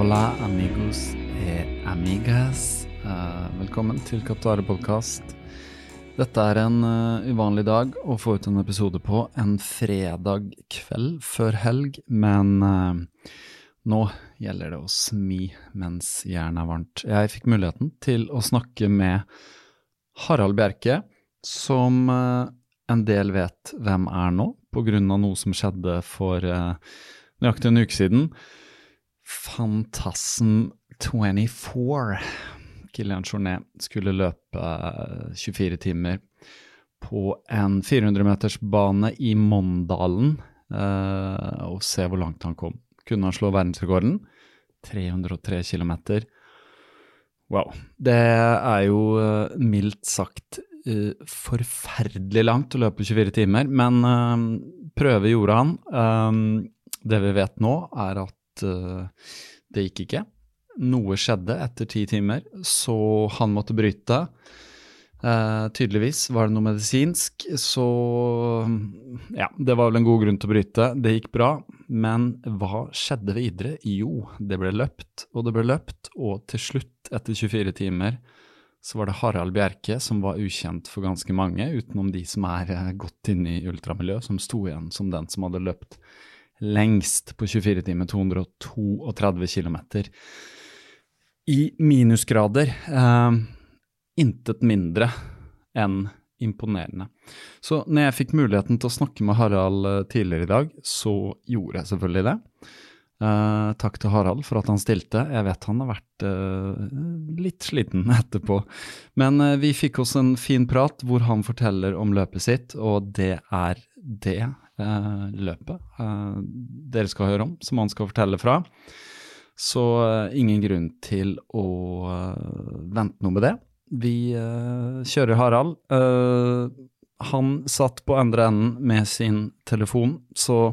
Hola, amigos e amigas. Eh, velkommen til Kaptare podkast. Dette er en eh, uvanlig dag å få ut en episode på en fredag kveld før helg, men eh, nå gjelder det å smi mens jernet er varmt. Jeg fikk muligheten til å snakke med Harald Bjerke, som en del vet hvem er nå, på grunn av noe som skjedde for nøyaktig en uke siden. Fantasm 24. Kilian Jornet skulle løpe eh, 24 timer på en 400-metersbane i Mondalen eh, og se hvor langt han kom. Kunne han slå verdensrekorden? 303 km. Wow. Det er jo eh, mildt sagt eh, forferdelig langt å løpe 24 timer, men eh, prøve gjorde han. Um, det vi vet nå, er at uh, det gikk ikke. Noe skjedde etter ti timer, så han måtte bryte. Uh, tydeligvis var det noe medisinsk, så ja, det var vel en god grunn til å bryte. Det gikk bra, men hva skjedde videre? Jo, det ble løpt og det ble løpt, og til slutt, etter 24 timer, så var det Harald Bjerke, som var ukjent for ganske mange, utenom de som er uh, godt inne i ultramiljøet, som sto igjen som den som hadde løpt lengst på 24 timer, 232 km. I minusgrader. Eh, intet mindre enn imponerende. Så når jeg fikk muligheten til å snakke med Harald eh, tidligere i dag, så gjorde jeg selvfølgelig det. Eh, takk til Harald for at han stilte. Jeg vet han har vært eh, litt sliten etterpå. Men eh, vi fikk oss en fin prat hvor han forteller om løpet sitt, og det er det løpet eh, dere skal høre om, som han skal fortelle fra. Så eh, ingen grunn til å eh, vente noe med det. Vi eh, kjører Harald. Eh, han satt på andre enden med sin telefon, så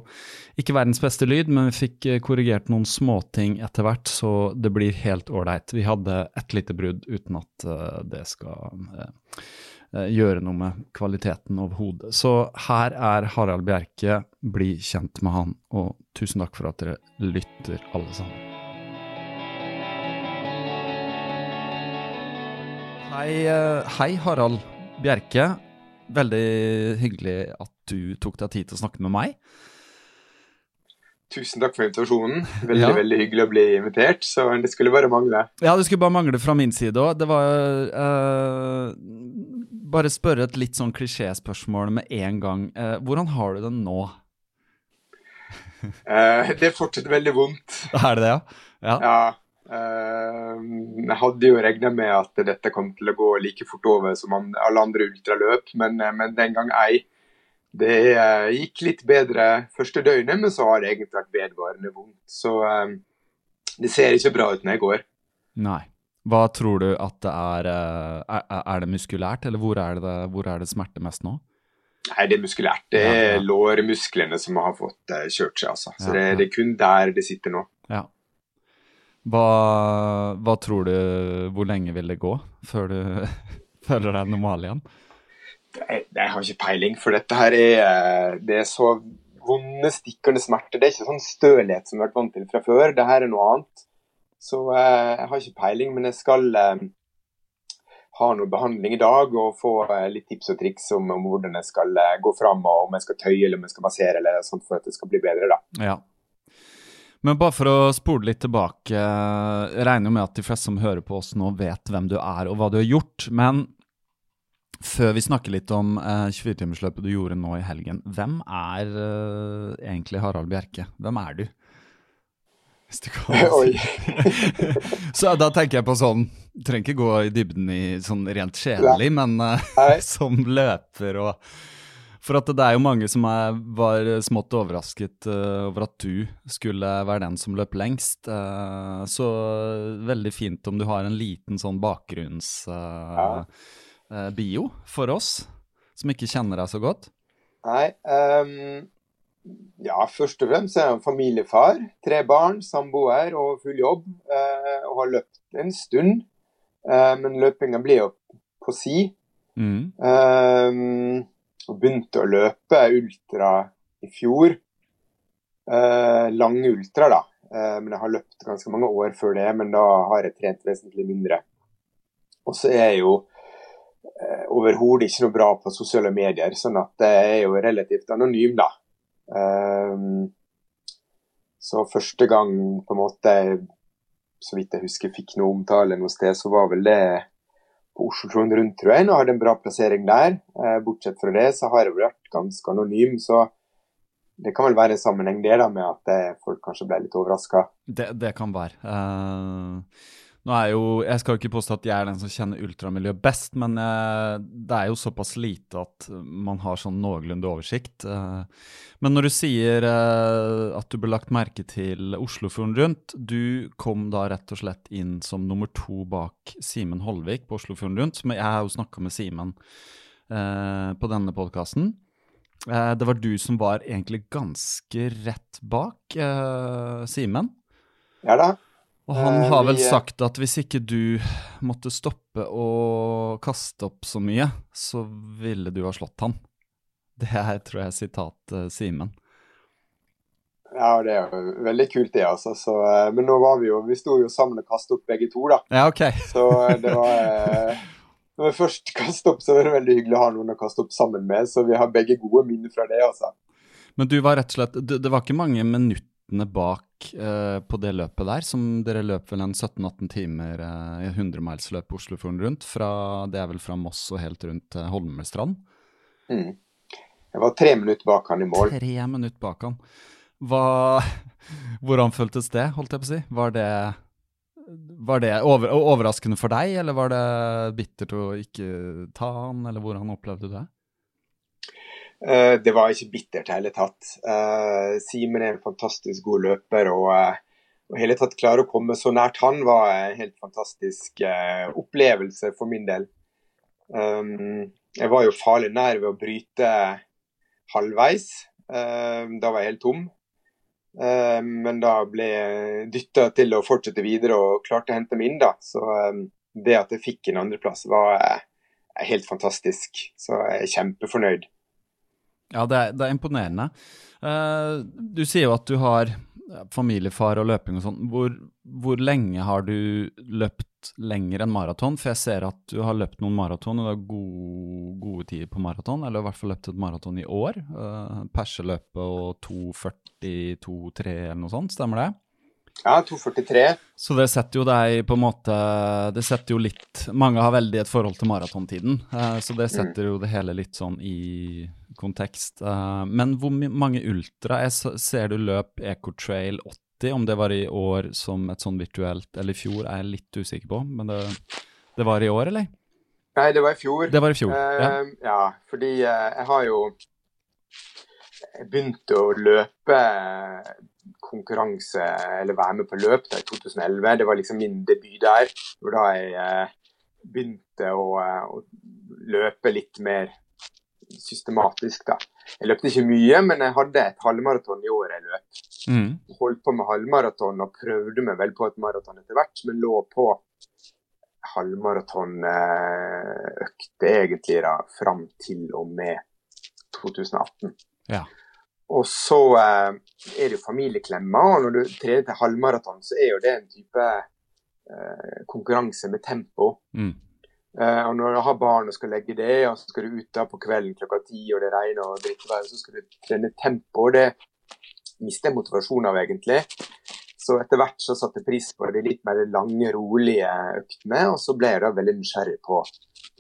ikke verdens beste lyd, men vi fikk eh, korrigert noen småting etter hvert, så det blir helt ålreit. Vi hadde ett lite brudd uten at eh, det skal eh, eh, gjøre noe med kvaliteten overhodet. Så her er Harald Bjerke, bli kjent med han, og tusen takk for at dere lytter, alle sammen. Hei, eh, hei Harald Bjerke. Veldig hyggelig at du tok deg tid til å snakke med meg. Tusen takk for invitasjonen. Veldig Ja. veldig hyggelig å bli invitert. Så det skulle bare mangle. Ja, det skulle bare mangle fra min side òg. Det var eh, Bare spørre et litt sånn klisjéspørsmål med en gang. Eh, hvordan har du det nå? Eh, det er fortsatt veldig vondt. Er det det, ja? Ja. Ja, eh, jeg hadde jo regna med at dette kom til å gå like fort over som alle andre ultraløp, men, eh, men den gang ei. Det uh, gikk litt bedre første døgnet, men så har det egentlig vært vedvarende vondt. Så uh, det ser ikke bra ut når jeg går. Nei. Hva tror du at det er Er, er det muskulært, eller hvor er det, hvor er det smerte mest nå? Nei, det er muskulært. Det er ja, ja. lårmusklene som har fått kjørt seg, altså. Så ja, det, det, er kun der det sitter nå. Ja. Hva, hva, tror du Hvor lenge vil det gå før du føler deg normal igjen? Jeg, jeg har ikke peiling, for dette her er, det er så vonde, stikkende smerter. Det er ikke sånn stølhet som vi har vært vant til fra før. Det her er noe annet. Så eh, jeg har ikke peiling, men jeg skal eh, ha noe behandling i dag og få eh, litt tips og triks om, om hvordan jeg skal gå fram, og om jeg skal tøye eller om jeg skal massere eller sånt for at det skal bli bedre. da. Ja. Men bare for å spole litt tilbake, jeg regner med at de fleste som hører på oss nå, vet hvem du er og hva du har gjort. Men før vi snakker litt om eh, 24-timersløpet du gjorde nå i helgen, hvem er egentlig Harald Bjerke? Hvem er du? Hvis du kan Oi. Så da tenker jeg på sånn trenger ikke gå i dybden i sånn rent kjedelig, men eh, som løper og for at det er jo mange som er, var smått overrasket uh, over at du skulle være den som løp lengst. Uh, så veldig fint om du har en liten sånn bakgrunnsbio for oss som ikke kjenner deg så godt. Nei. Um, ja, først og fremst er jeg familiefar. Tre barn, samboer og full jobb. og har løpt en stund. men løpinga blir jo på si. Mm. Um, og begynte å løpe ultra i fjor. Eh, lange ultra, da. Eh, men jeg har løpt ganske mange år før det, men da har jeg trent vesentlig mindre. Og så er jeg jo eh, overhodet ikke noe bra på sosiale medier, sånn at jeg er jo relativt anonym, da. Eh, så første gang på en måte, så vidt jeg husker, fikk noe omtale noe sted, så var vel det på Oslo-Trond rundt, tror jeg. Nå har det en bra plassering der. Eh, bortsett fra det så har jeg vært ganske anonym. Så det kan vel være en sammenheng det da med at eh, folk kanskje ble litt overraska. Det, det, kan være. Uh, nå er jo, Jeg skal ikke påstå at jeg er den som kjenner ultramiljøet best, men eh, det er jo såpass lite at man har sånn noenlunde oversikt. Eh, men når du sier eh, at du ble lagt merke til Oslofjorden Rundt, du kom da rett og slett inn som nummer to bak Simen Holvik på Oslofjorden Rundt. Men Jeg har jo snakka med Simen på denne podkasten. det var du som var egentlig ganske rett bak Simen. Ja da. Og han har vel sagt at hvis ikke du måtte stoppe å kaste opp så mye, så ville du ha slått han. Det er, tror jeg, sitat uh, Simen. Ja, det er jo veldig kult, det, altså. Så, uh, men nå var vi jo Vi sto jo sammen og kastet opp begge to, da. Ja, ok. Så det var Når vi først kastet opp, så var det veldig hyggelig å ha noen å kaste opp sammen med. Så vi har begge gode minner fra det, altså. Men du var rett og slett Det, det var ikke mange minuttene bak uh, på det løpet der, som dere løp vel en 17-18 timer i i 100-milsløp Oslofjorden rundt. Fra, det er vel fra Moss og helt rundt uh, Holmestrand? Mm. Jeg var tre minutter bak han i mål. Tre minutter bak han. Hva, hvordan føltes det, holdt jeg på å si? Var det, var det over, overraskende for deg, eller var det bittert å ikke ta han, eller hvordan opplevde du det? Eh, det var ikke bittert i hele tatt. Eh, Simen er en fantastisk god løper. og uh, hele tatt klare å komme så nært han var en helt fantastisk opplevelse for min del. Um, jeg var jo farlig nær ved å bryte halvveis. da var jeg helt tom. men da ble jeg dytta til å fortsette videre og klarte å hente meg inn. da. Så det at jeg fikk en andreplass var helt fantastisk. Så jeg er kjempefornøyd. Ja, det er, det er imponerende. Uh, du sier jo at du har familiefar og løping og sånn. Hvor, hvor, lenge har du løpt lenger enn maraton? For jeg ser at du har løpt noen maraton, og du har gode, gode tider på maraton. Eller i hvert fall løpt et maraton i år. Uh, Perseløpet og 2.40, 2.3 eller noe sånt, stemmer det? Ja, 2,43. Så det setter jo deg på en måte Det setter jo litt Mange har veldig et forhold til maratontiden, uh, så det mm. setter jo det hele litt sånn i kontekst. Uh, men hvor mange ultra Jeg ser du løp Ecotrail riktig. Om det var i år som et sånn virtuelt, eller i fjor, er jeg litt usikker på. Men det, det var i år, eller? Nei, det var i fjor. Det var i fjor, ja. Eh, ja fordi eh, jeg har jo jeg begynte å løpe konkurranse, eller være med på løp da i 2011. Det var liksom min debut der. hvor da jeg eh, begynte å, eh, å, løpe litt mer systematisk, da. Jeg løpte ikke mye, men jeg hadde et halvmaraton i år jeg løp. Mm. Holdt på med halvmaraton og prøvde meg vel på et maraton etter hvert, men lå på halvmaratonøkte egentlig da, fram til og med 2018. Ja. Og så eh, er det jo familieklemmer, og når du trener til halvmaraton, så er jo det en type eh, konkurranse med tempo. Mm. Eh, og når du har barn og skal legge det, og så skal du ut da på kvelden klokka ti, og det regner og drikkevær, så skal du trene tempo. og Det mister jeg motivasjonen av, egentlig. Så etter hvert så satte jeg pris på de litt mer lange, rolige øktene, og så ble jeg da veldig nysgjerrig på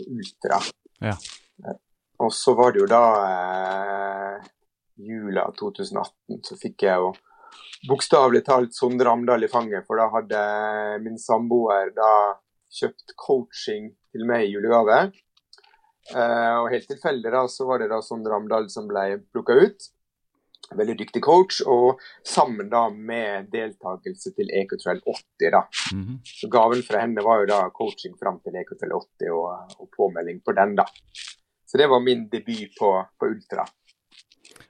ultra. Ja. Eh, og så var det jo da eh, jula 2018, så fikk jeg jo bokstavelig talt Sondre Amdal i fanget, for da hadde min samboer da kjøpt coaching til meg i julegave. Uh, og helt tilfeldig da, så var det da Sondre Amdal som ble plukka ut. Veldig dyktig coach, og sammen da med deltakelse til Ecotrail 80, da. Mhm. Så gaven fra henne var jo da coaching fram til Ecotrail 80 og, og påmelding på den, da. Så det var min debut på, på ultra.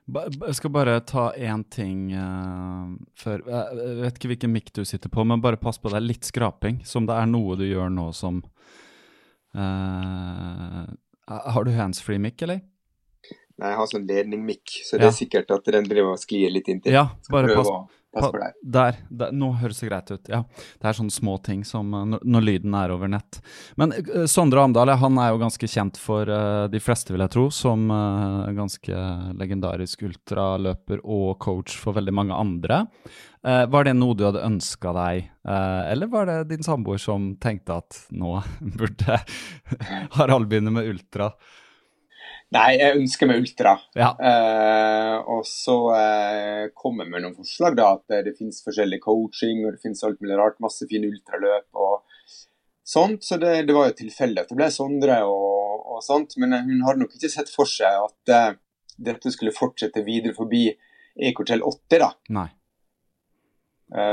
Jeg skal bare ta én ting uh, før Jeg jeg vet ikke hvilken mikk du sitter på, men bare pass på det er litt skraping. Som det er noe du gjør nå som eh, Har du handsfree mic, eller? Nei, jeg har sånn ledning-mic, så det Ja. er sikkert at den driver og sklir litt inntil. Ja, bare pass, deg. der, der. Nå høres det greit ut. Ja. Det er sånne små ting som eh, når, lyden er over nett. Men eh, Sondre Amdal han er jo ganske kjent for eh, de fleste, vil jeg tro, som ganske legendarisk ultraløper og coach for veldig mange andre. Var det noe du hadde ønska deg, eller var det din samboer som tenkte at nå burde Harald begynne med ultra? Nei, jeg ønsker meg ultra. Ja. Uh, og så uh, kommer vi med noen forslag, da. At eh, det finnes forskjellig coaching, og det finnes alt mulig rart. Masse fine ultraløp og sånt. Så det, det var jo tilfeldig at det ble Sondre og, og sånt. Men hun hadde nok ikke sett for seg at uh, dette skulle fortsette videre forbi Ekortel 80, da. Nei.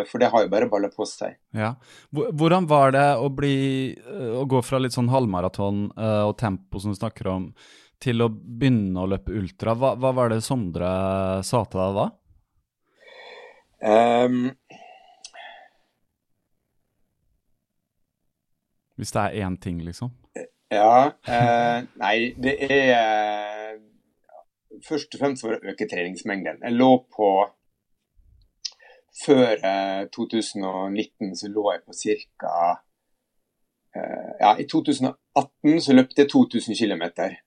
For det har jo bare balla på seg. Ja. Hvordan var det å bli Å gå fra litt sånn halvmaraton og tempo som du snakker om, til å begynne å løpe ultra? Hva, hva var det Sondre sa til deg da? Um, Hvis det er én ting, liksom? Ja, eh, nei, det er eh, Først og fremst for å øke treningsmengden. Jeg lå på Før eh, 2019 så lå jeg på ca. Eh, ja, i 2018 så løpte jeg 2000 km.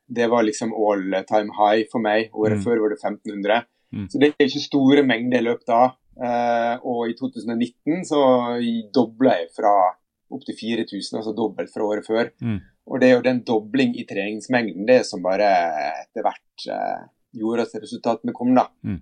Det var liksom all time high for meg. Året Mm. før var det 1500. Mm. Så det er ikke store mengder jeg løp da. Eh, og i 2019 så dobla jeg fra opp til 4000, altså dobbelt fra året før. Mm. Og det er jo den dobling i treningsmengden det som bare etter hvert eh, gjorde at resultatene kom, da. Mm.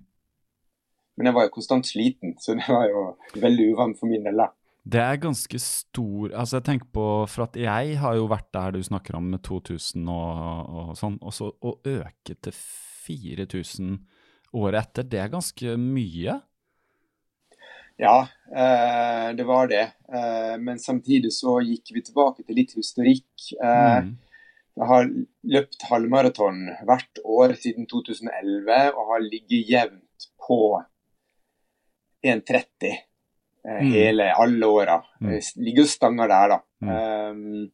Men jeg var jo konstant sliten, så det var jo veldig uvant for min del, da. Det er ganske stor Altså, jeg tenker på For at jeg har jo vært der du snakker om med 2000 og, og sånn, og så å øke til 4000 året etter, det er ganske mye. Ja, eh, det var det. Eh, men samtidig så gikk vi tilbake til litt historikk. Eh, Mm. Jeg har løpt halvmaraton hvert år siden 2011 og har ligget jevnt på 1,30 eh, Mm. hele alle åra. Mm. Ligger og stanger der, da. Mm. Um,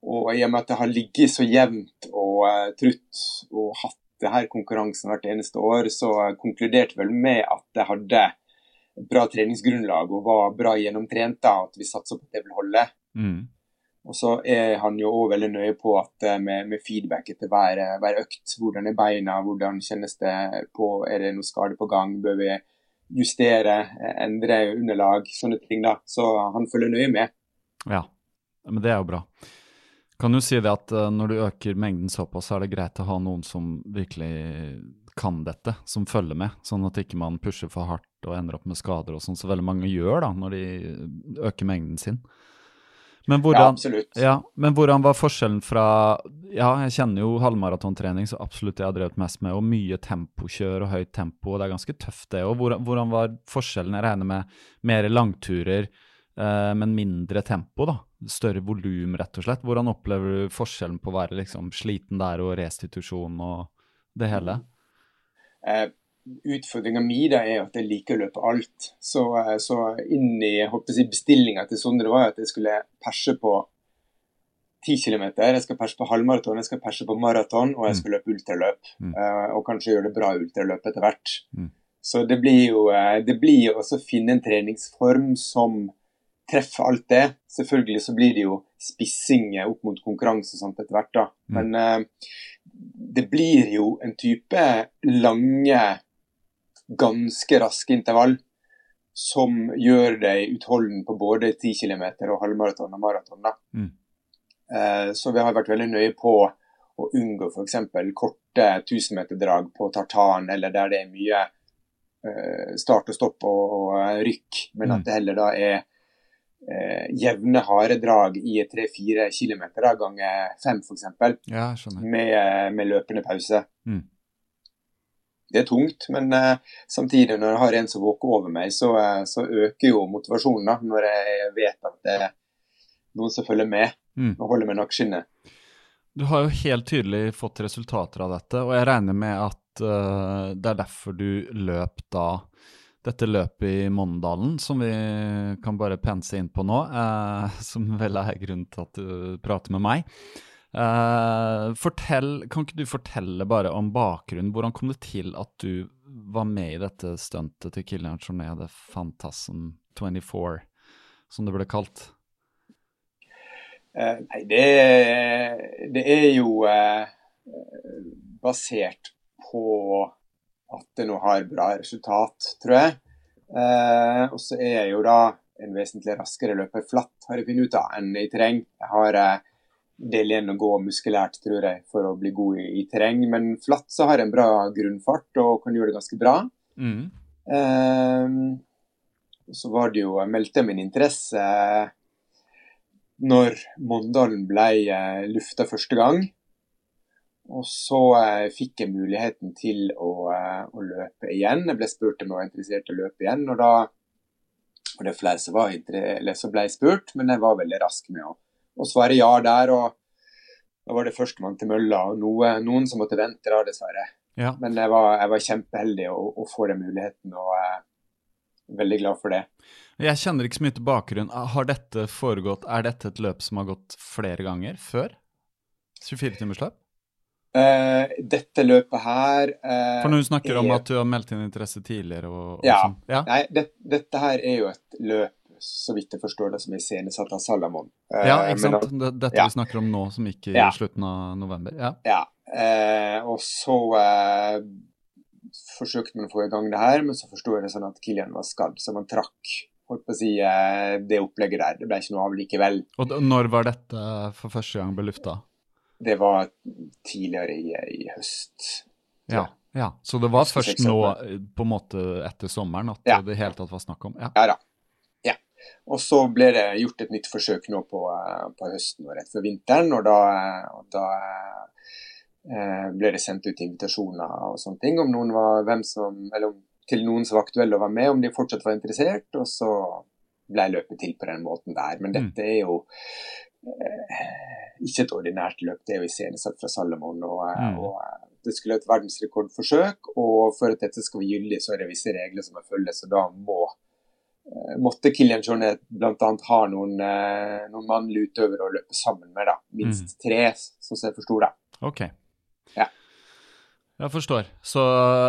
og i og med at det har ligget så jevnt og uh, trutt og hatt det her konkurransen hvert eneste år, så konkluderte vel med at det hadde bra treningsgrunnlag og var bra gjennomtrent. da, At vi satsa på at det ville holde. Mm. Og så er han jo òg veldig nøye på at uh, med, med feedback etter hver, eh, hver økt. Hvordan er beina, hvordan kjennes det på, er det noe skade på gang, bør vi justere, eh, endre underlag, sånne ting. da. Så han følger nøye med. Ja, men det er jo bra. Kan du si det at eh, når du øker mengden såpass, så er det greit å ha noen som virkelig kan dette, som følger med, sånn at ikke man pusher for hardt og ender opp med skader og sånn, så veldig mange gjør da, når de øker mengden sin. Men hvordan, Ja, absolutt. Ja, men hvordan var forskjellen fra Ja, jeg kjenner jo halvmaratontrening, så absolutt jeg har drevet mest med, og mye tempokjør og høyt tempo, og det er ganske tøft, det òg. Hvordan, hvordan var forskjellen? Jeg regner med mer langturer, eh, men mindre tempo, da. Større volum, rett og slett. Hvordan opplever du forskjellen på å være liksom sliten der og restitusjon og det hele? Eh, Utfordringa mi er at jeg liker å løpe alt. Så, eh, så inn i si, bestillinga til Sondre var at jeg skulle perse på 10 km. Jeg skal perse på halvmaraton, jeg skal perse på maraton, og jeg skal løpe ultraløp. Mm. Eh, og kanskje gjøre det bra ultraløp etter hvert. Mm. Så det blir jo eh, det blir også å finne en treningsform som treffer alt det. Selvfølgelig så blir det jo spissing opp mot konkurranse og sånt etter hvert, da. Mm. Men det blir jo en type lange, ganske raske intervall som gjør deg utholden på både 10 km og halvmaraton og maraton. Mm. Eh, Så vi har vært veldig nøye på å unngå f.eks. korte 1000-meterdrag på tartan, eller der det er mye eh, start og stopp og, og eh, rykk, men Mm. at det heller da er eh, jevne, harde drag i 3-4 km ganger 5 f.eks Ja, med, med løpende pause. Mm. Det er tungt, men uh, samtidig når jeg har en som våker over meg, så, uh, så øker jo motivasjonen da, når jeg vet at det er noen som følger med Mm. og holder med nakkeskinnet. Du har jo helt tydelig fått resultater av dette, og jeg regner med at uh, det er derfor du løp da dette løpet i Måndalen, som vi kan bare pense inn på nå, som vel er grunnen til at du prater med meg. Eh, fortell, kan ikke du fortelle bare om bakgrunnen? Hvordan kom det til at du var med i dette stuntet til Kilian Jornet, det Fantasm 24, som det ble kalt? Uh, nei, det, det er jo uh, basert på at det nå har bra resultat, tror jeg. Og så er jeg jo da en vesentlig raskere løper flatt, har jeg funnet ut av, enn i terreng. Jeg har del igjen å gå muskulært, tror jeg, for å bli god i, i terreng. Men flatt så har jeg en bra grunnfart og kan gjøre det ganske bra. Mm. Uh, så var det jo, jeg meldte min interesse eh, når Mondalen ble uh, lufta første gang. Og så uh, fikk jeg muligheten til å, eh, å løpe igjen. Jeg ble spurt om jeg var interessert i å løpe igjen, og da og det var flere som, var, eller så ble spurt, men jeg var veldig rask med å, å svare ja der. og Da var det førstemann til mølla, og noe, noen som måtte vente, da, dessverre. Ja. Men jeg var, jeg var kjempeheldig å, å få den muligheten, og jeg er veldig glad for det. Jeg kjenner ikke så mye til bakgrunn. Har dette foregått, Er dette et løp som har gått flere ganger før? 24-timersløp? Eh, dette løpet her eh, For når du snakker om er- at du har meldt inn interesse tidligere og, og Ja. sånn. Ja. Nei, det, dette her er jo et løp, så vidt jeg forstår det, som iscenesatt av Salamon. Eh, ja, ikke men sant? Det, dette ja. vi snakker om nå, som gikk i Ja. slutten av november. Ja. Ja. Eh, og så eh, forsøkte man å få i gang det her, men så forsto jeg det sånn at Kilian var skadd, så man trakk holdt på å si, eh, det opplegget der. Det ble ikke noe av likevel. Og når var dette for første gang ble lufta? Det var tidligere i, i høst. Ja. ja. Så det var først nå, eh, på en måte etter sommeren, at Ja. det hele tatt var snakk om? Ja. Ja da. Og så ble det gjort et nytt forsøk nå på, eh, på høsten og rett før vinteren, og da, eh, og da eh, ble det sendt ut invitasjoner og sånne ting om noen var, hvem som, eller om, til noen som var aktuelle å være med, om de fortsatt var interessert, og så ble løpet til på den måten der. Men dette er jo eh, ikke et ordinært løp, det er jo iscenesatt fra Salomon. Og, Mm. og det skulle et verdensrekordforsøk, og for at dette skal være gyldig, så er det visse regler som må følges, og da må måtte Kilian Jornet bl.a. ha noen, eh, noen mannlige utøvere å løpe sammen med. da, Minst tre, sånn som jeg forsto det. Ok. Ja. Jeg forstår. Så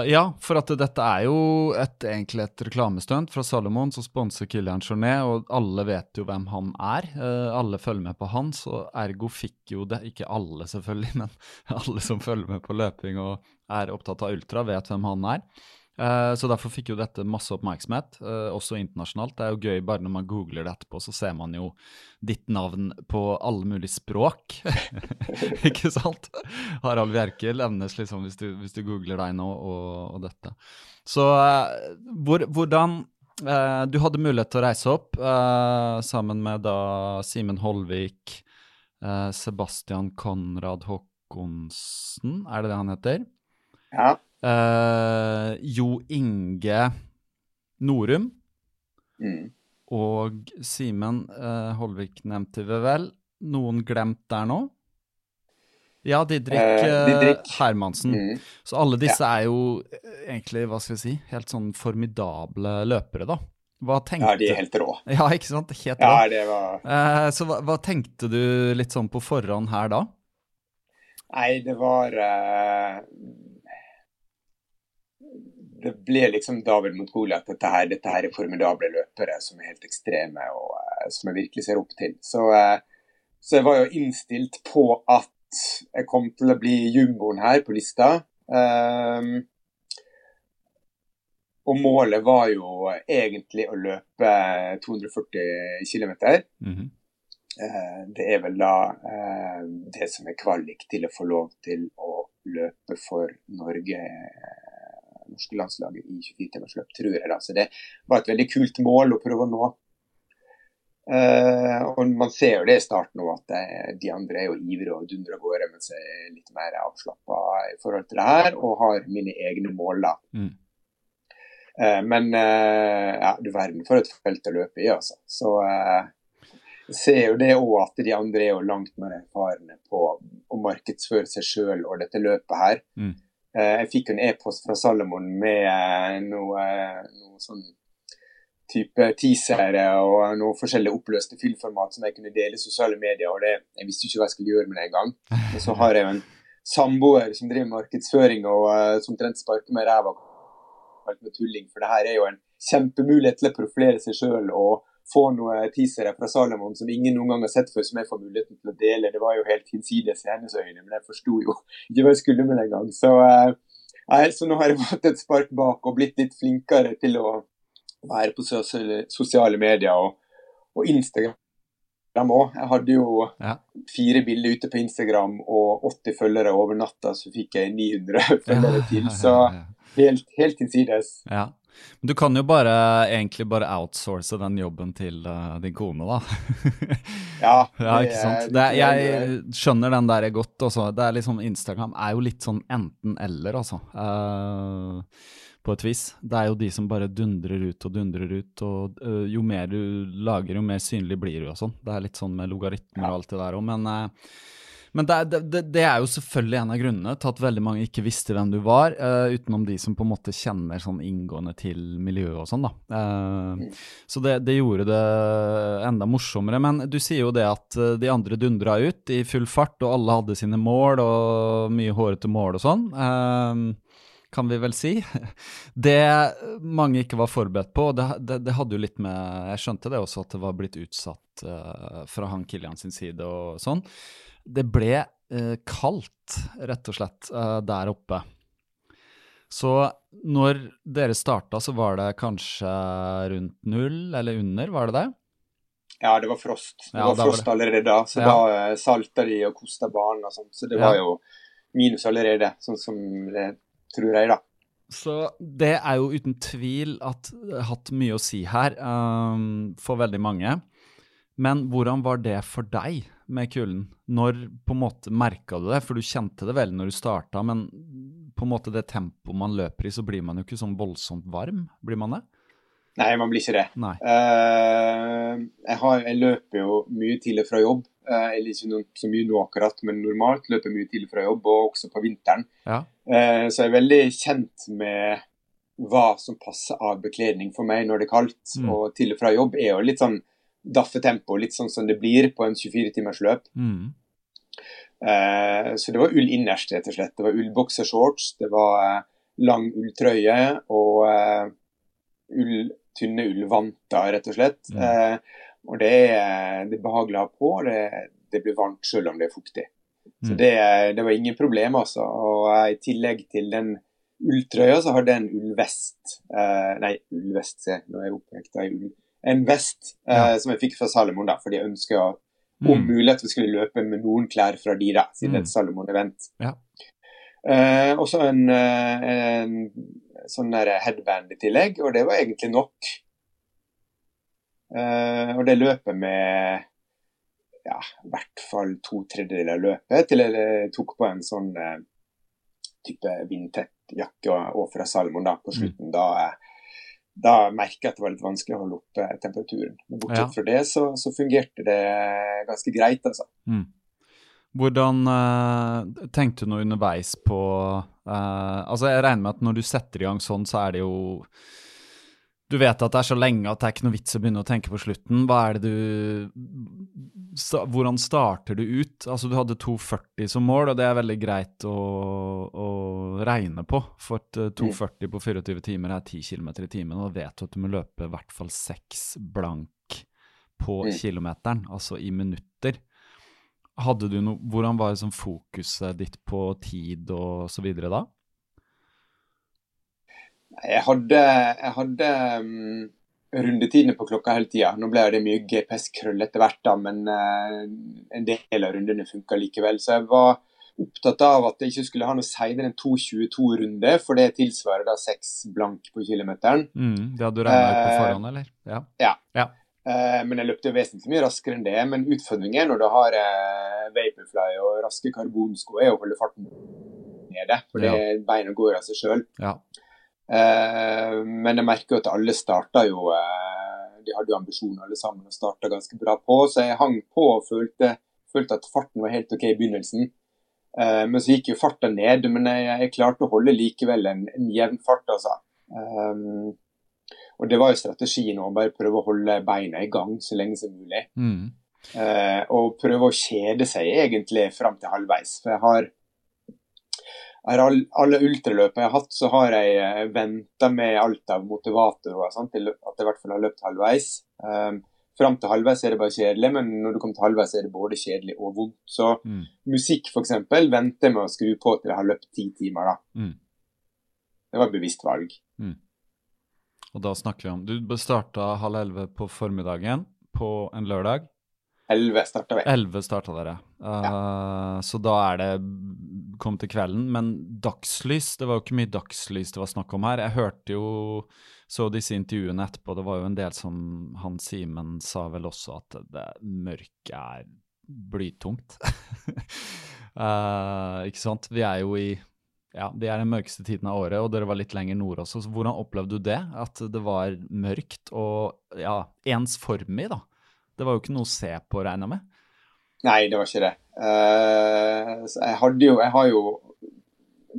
ja, for at dette er jo et, egentlig et reklamestunt fra Salomon som sponser Kilian Jornet, og alle vet jo hvem han er. Eh, alle følger med på han, så ergo fikk jo det Ikke alle, selvfølgelig, men alle som følger med på løping og er opptatt av ultra, vet hvem han er. Eh, så derfor fikk jo dette masse oppmerksomhet, eh, også internasjonalt. Det er jo gøy bare når man googler det etterpå, så ser man jo ditt navn på alle mulige språk. Ikke sant? Harald Bjerke levnes liksom hvis du, hvis du googler deg nå og, og dette. Så eh, hvor, hvordan Du hadde mulighet til å reise opp sammen med da Simen Holvik, Sebastian Konrad Håkonsen, er det det han heter? Ja. Uh, jo Inge Norum mm. og Simen uh, Holvik nevnte vi vel. Noen glemt der nå? Ja, Didrik, uh, Didrik. Hermansen. Mm. Så alle disse ja. er jo egentlig, hva skal vi si, helt sånn formidable løpere, da. Hva tenkte Ja, de er helt rå. Ja, ikke sant? Helt rå. Ja, det var... så hva, hva, tenkte du litt sånn på forhånd her da? Nei, det var det ble liksom David mot Goliat. Dette, her, dette her er formidable løpere som er helt ekstreme, og uh, som jeg virkelig ser opp til. Så, uh, så, jeg var jo innstilt på at jeg kom til å bli jumboen her på lista. Um, og målet var jo egentlig å løpe 240 km. Mm -hmm. det er vel da det som er kvalik til å få lov til å løpe for Norge norske landslaget i 24-timersløp, tror jeg. da. Så det var et veldig kult mål å prøve å nå. Uh, og Man ser jo det i starten nå, at det, eh, de andre er jo ivrige og dundrer av gårde, mens jeg er litt mer avslappa i forhold til det her, og har mine egne mål. da. Mm. Uh, men uh, ja, du verden for et felt å løpe i, altså. Så ser jo det òg at de andre er jo langt mer erfarne på å markedsføre seg sjøl og dette løpet her. Mm. Eh, jeg fikk en e-post fra Salomon med eh, noe, noe sånn type teasere og noen forskjellige oppløste filmformat som jeg kunne dele i sosiale medier. og det, Jeg visste ikke hva jeg skulle gjøre med det engang. Og så har jeg jo en samboer som driver markedsføring og uh, som trent sparker meg i ræva med tulling. For det her er jo en kjempemulighet til å profilere seg sjøl og få noen teasere fra Salomon som ingen noen gang har sett før, som jeg får muligheten til å dele. Det var jo helt hinsides i hennes øyne, men jeg forsto jo ikke hva jeg skulle med det engang. Så, eh, så nå har jeg fått et spark bak og blitt litt flinkere til å være på sosiale medier og, og Instagram. Jeg hadde jo ja. fire bilder ute på Instagram og 80 følgere over natta, så fikk jeg 900 følgere til. Så helt, helt innsides. Ja. Men du kan jo bare egentlig bare outsource den jobben til uh, din kone, da. ja, ja, ikke sant? Det, jeg skjønner den der godt også. Det er liksom, Instagram er jo litt sånn enten-eller, altså. Uh, på et vis. Det er jo de som bare dundrer ut og dundrer ut. og uh, Jo mer du lager, jo mer synlig blir du og sånn. Det er litt sånn med logaritmer og alt det der òg. Men uh, men det, det, det, er jo selvfølgelig en av grunnene til at veldig mange ikke visste hvem du var, uh, utenom de som på en måte kjenner sånn inngående til miljøet og sånn, da. Uh, så det, det, gjorde det enda morsommere. Men du sier jo det at eh, de andre dundra ut i full fart, og alle hadde sine mål og mye hårete mål og sånn. Uh, kan vi vel si. Det mange ikke var forberedt på, det, det, det, hadde jo litt med Jeg skjønte det også, at det var blitt utsatt fra han Kilian sin side og sånn det ble eh, kaldt, rett og slett, eh, der oppe. Så når dere starta, så var det kanskje rundt null, eller under, var det det? Ja, det var frost. Det ja, var frost var det. allerede da. Så ja. da uh, salta de og kosta banen og sånn. Så det ja. var jo minus allerede, sånn som det tror jeg, da. Så det er jo uten tvil at, hatt mye å si her um, for veldig mange. Men hvordan var det for deg med kulden? Når på en måte merka du det? For du kjente det vel når du starta, men på en måte det tempoet man løper i, så blir man jo ikke sånn voldsomt varm, blir man det? Nei, man blir ikke det. Uh, jeg, har, jeg, løper jo mye tidlig fra jobb. Uh, eller ikke noe, så mye nå akkurat, men normalt løper jeg mye tidlig fra jobb, og også på vinteren. Ja. Uh, så jeg er veldig kjent med hva som passer av bekledning for meg når det er kaldt. Mm. Og til og fra jobb er jo litt sånn daffetempo, litt sånn som det blir på en 24-timersløp. Mm. Eh, så det var ull innerst, rett og slett. Det var ullboksershorts, det var eh, lang ulltrøye og eh, ull, tynne ullvanter, rett og slett. Mm. Eh, og det er, det er, behagelig å ha på, og det, det blir varmt selv om det er fuktig. Så mm. det, det, var ingen problem, altså. Og eh, i tillegg til den ulltrøya så hadde jeg en ullvest. Eh, nei, ullvest, se, nå er jeg oppvekta i ull. En vest eh, som jeg fikk fra Salomon, da, fordi jeg ønska om Mm. mulig at vi skulle løpe med noen klær fra de, da, siden det er et Salomon-event. Ja. Eh, og så en, eh, en sånn der headband i tillegg, og det var egentlig nok. Eh, og det løpet med ja, i hvert fall to tredjedeler av løpet til jeg eh, tok på en sånn eh, type vindtett jakke og, og fra Salomon da, på slutten. Da, eh, da merka jeg at det var litt vanskelig å holde oppe temperaturen. Men bortsett Ja. fra det så, så fungerte det ganske greit, altså. Mm. Hvordan eh, tenkte du noe underveis på eh, Altså, jeg regner med at når du setter i gang sånn, så er det jo Du vet at det er så lenge at det er ikke noe vits å begynne å tenke på slutten. Hva er det du sta, Hvordan starter du ut? Altså, du hadde 2,40 som mål, og det er veldig greit å, å regne på. For at eh, 2,40 på 24 timer er 10 km i timen, og da vet du at du må løpe i hvert fall 6 blank på Mm. kilometeren, altså i minutter. Hadde du noe, hvordan var liksom fokuset ditt på tid og så videre da? Jeg hadde, jeg hadde um, rundetidene på klokka hele tida. Nå ble det mye GPS-krøll etter hvert, da, men uh, en del av rundene funka likevel. Så jeg var opptatt av at jeg ikke skulle ha noe seinere enn 2.22-runde, for det tilsvarer da seks blank på kilometeren. Mm, det hadde du regna ut på Eh, forhånd, eller? Ja. Eh, men jeg løpte vesentlig mye raskere enn det. Men utfordringen når du har uh, Vaporfly og raske karbonsko, er å holde farten nede. For Ja. det beina går av seg sjøl. ja. Eh, men jeg merker jo at alle starta jo eh, De hadde jo ambisjoner alle sammen og starta ganske bra på, så jeg hang på og følte, følte at farten var helt OK i begynnelsen. Eh, men så gikk jo farta ned, men jeg, jeg klarte å holde likevel en, en jevn fart, altså. Um, og det var jo strategien å bare prøve å holde beina i gang så lenge som mulig. Mm. Uh, og prøve å kjede seg egentlig fram til halvveis. For jeg har, alle ultraløpene jeg har hatt, så har jeg eh, venta med alt av motivatorer og sånt, til at jeg i hvert fall har løpt halvveis. Um, fram til halvveis er det bare kjedelig, men når du kommer til halvveis er det både kjedelig og vondt. Så Mm. musikk f.eks. venter jeg med å skru på til jeg har løpt ti timer. da. Mm. Det var et bevisst valg. Og da snakker vi om Du starta halv elleve på formiddagen på en lørdag. Elleve starta vi. Elleve starta dere. Eh, Så da er det kom til kvelden. Men dagslys, det var jo ikke mye dagslys det var snakk om her. Jeg hørte jo så disse intervjuene etterpå, det var jo en del som han Simen sa vel også, at det mørket er blytungt. uh, ikke sant? Vi er jo i ja, det er den mørkeste tiden av året, og dere var litt lenger nord også. Så hvordan opplevde du det? At det var mørkt og ja, ensformig, da? Det var jo ikke noe å se på, regner jeg med? Nei, det var ikke det. Uh, så jeg, jo, jeg har jo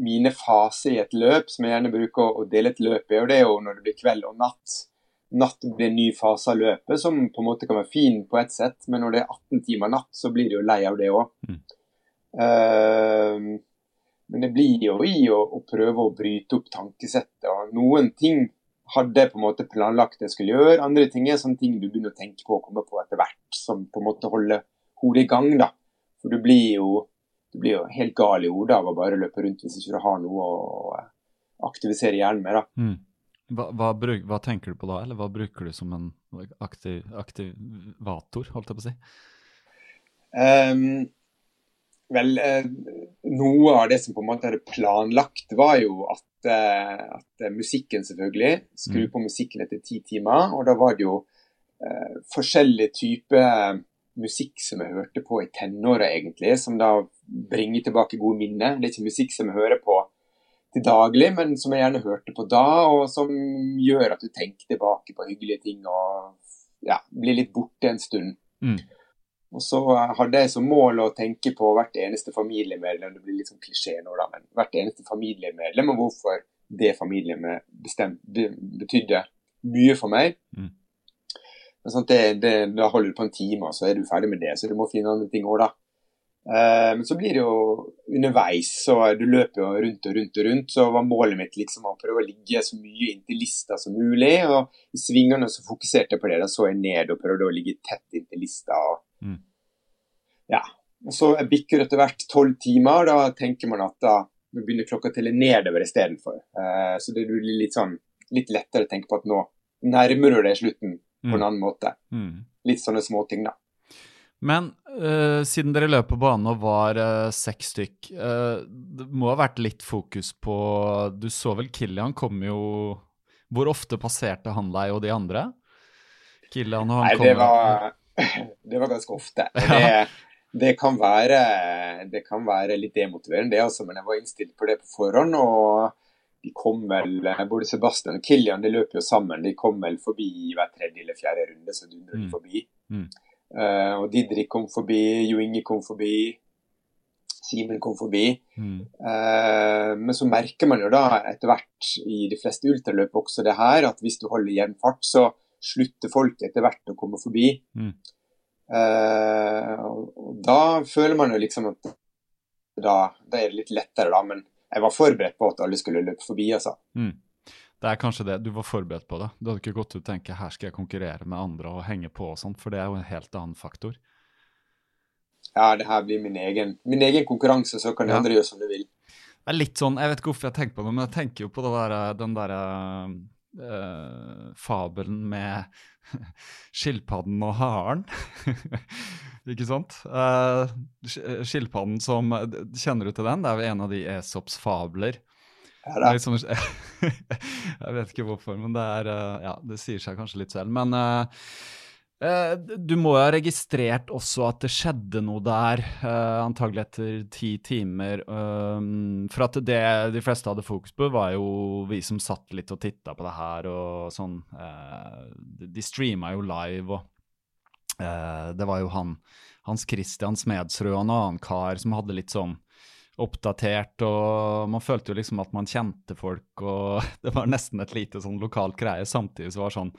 mine faser i et løp som jeg gjerne bruker å- å dele et løp i, og det er jo når det blir kveld og natt. Natt blir en ny fase av løpet, som på en måte kan være fin på ett sett, men når det er 18 timer natt, så blir det jo lei av det òg. Mm. men det blir jo i å, å prøve å bryte opp tankesettet. og Noen ting hadde jeg på en måte planlagt jeg skulle gjøre, andre ting er sånne ting du begynner å tenke på og komme på etter hvert, som på en måte holder hodet i gang. da. For du blir jo, du blir jo helt gal i hodet av å bare løpe rundt hvis ikke du har noe å eh, aktivisere hjernen med. da. Mm. Hva, hva, bruk, hva tenker du på da, eller hva bruker du som en aktiv, aktivator, holdt jeg på å si? Um, vel, eh, noe av det som på en måte hadde planlagt, var jo at, eh, at musikken selvfølgelig Skru Mm. på musikken etter ti timer. Og da var det jo uh, forskjellige typer musikk som jeg hørte på i tenåra, egentlig. Som da bringer tilbake gode minner. Det er ikke musikk som jeg hører på til daglig, men som jeg gjerne hørte på da, og som gjør at du tenker tilbake på hyggelige ting og ja, blir litt borte en stund. Mm. Og så hadde jeg som mål å tenke på hvert eneste familiemedlem, det blir litt sånn klisjé nå da, men hvert eneste familiemedlem, og hvorfor det familiemedlemmet bestemt, betydde mye for meg. Mm. Men sant, det, det, da holder du på en time, og så er du ferdig med det, så du må finne andre ting òg, da. Eh, men så blir det jo underveis, så du løper jo rundt og rundt og rundt. Så var målet mitt liksom å prøve å ligge så mye inntil lista som mulig. Og i svingene så fokuserte jeg på det. Da så jeg ned og prøvde å ligge tett inntil lista. Og, Mm. Ja. Og så bikker bikker etter hvert tolv timer. Da tenker man at da, begynner klokka å telle nedover istedenfor. Uh, så det blir litt sånn litt lettere å tenke på at nå nærmer du deg slutten på en Mm. annen måte. Mm. Litt sånne småting, da. Men uh, siden dere løp på banen og var uh, seks stykk, uh, det må ha vært litt fokus på Du så vel Kilian kom jo Hvor ofte passerte han deg og de andre? Kilian og han Nei, det var, det var ganske ofte. Det, det, kan være, det kan være litt demotiverende, det også, men jeg var innstilt på det på forhånd. og de kom vel, Både Sebastian og Kilian de løper jo sammen. De kom vel forbi hver tredje eller fjerde runde. så de Mm. forbi. Mm. Uh, og Didrik kom forbi, Jo Inge kom forbi, Simen kom forbi. Mm. Uh, men så merker man jo da etter hvert i de fleste ultraløp også det her, at hvis du holder jevn fart, så slutter folk etter hvert å komme forbi. Mm. Uh, og, og da føler man jo liksom at da, da er det litt lettere, da. Men jeg var forberedt på at alle skulle løpe forbi, altså. Mm. Det er kanskje det. Du var forberedt på det. Du hadde ikke gått ut og tenkt her skal jeg konkurrere med andre og henge på og sånt, for det er jo en helt annen faktor. Ja, det her blir min egen, min egen konkurranse, så kan de Ja. andre gjøre som de vil. Det er litt sånn, Jeg vet ikke hvorfor jeg tenker på det, men jeg tenker jo på det der, den derre øh, fabelen med skilpadden og haren. ikke sant? Uh, skilpadden som Kjenner du til den? Det er jo en av de Esops fabler. Ja, da. sånn, jeg vet ikke hvorfor, men det er uh, Ja, det sier seg kanskje litt selv. Men eh, du må jo ha registrert også at det skjedde noe der, eh, antagelig etter ti timer. um, for at det de fleste hadde fokus på, var jo vi som satt litt og titta på det her og sånn. eh, de, streama jo live, og eh, det var jo han Hans Christian Smedsrud og en annen kar som hadde litt sånn oppdatert, og man følte jo liksom at man kjente folk, og det var nesten et lite sånn lokalt greie. Samtidig så var det sånn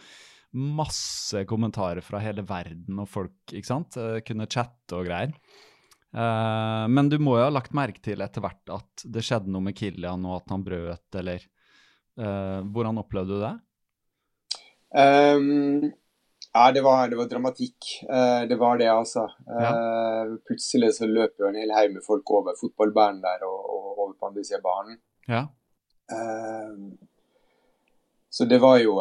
masse kommentarer fra hele verden, og folk ikke sant, eh, kunne chatte og greier. Uh, men du må jo ha lagt merke til etter hvert at det skjedde noe med Kilian, og at han brøt, eller uh, Hvordan opplevde du det? Um, ja, det var, det var dramatikk. Uh, det var det, altså. Eh, plutselig så løp jo en hel haug med folk over fotballbanen der og, og over på andre siden av banen. Ja. Ehm, så det var jo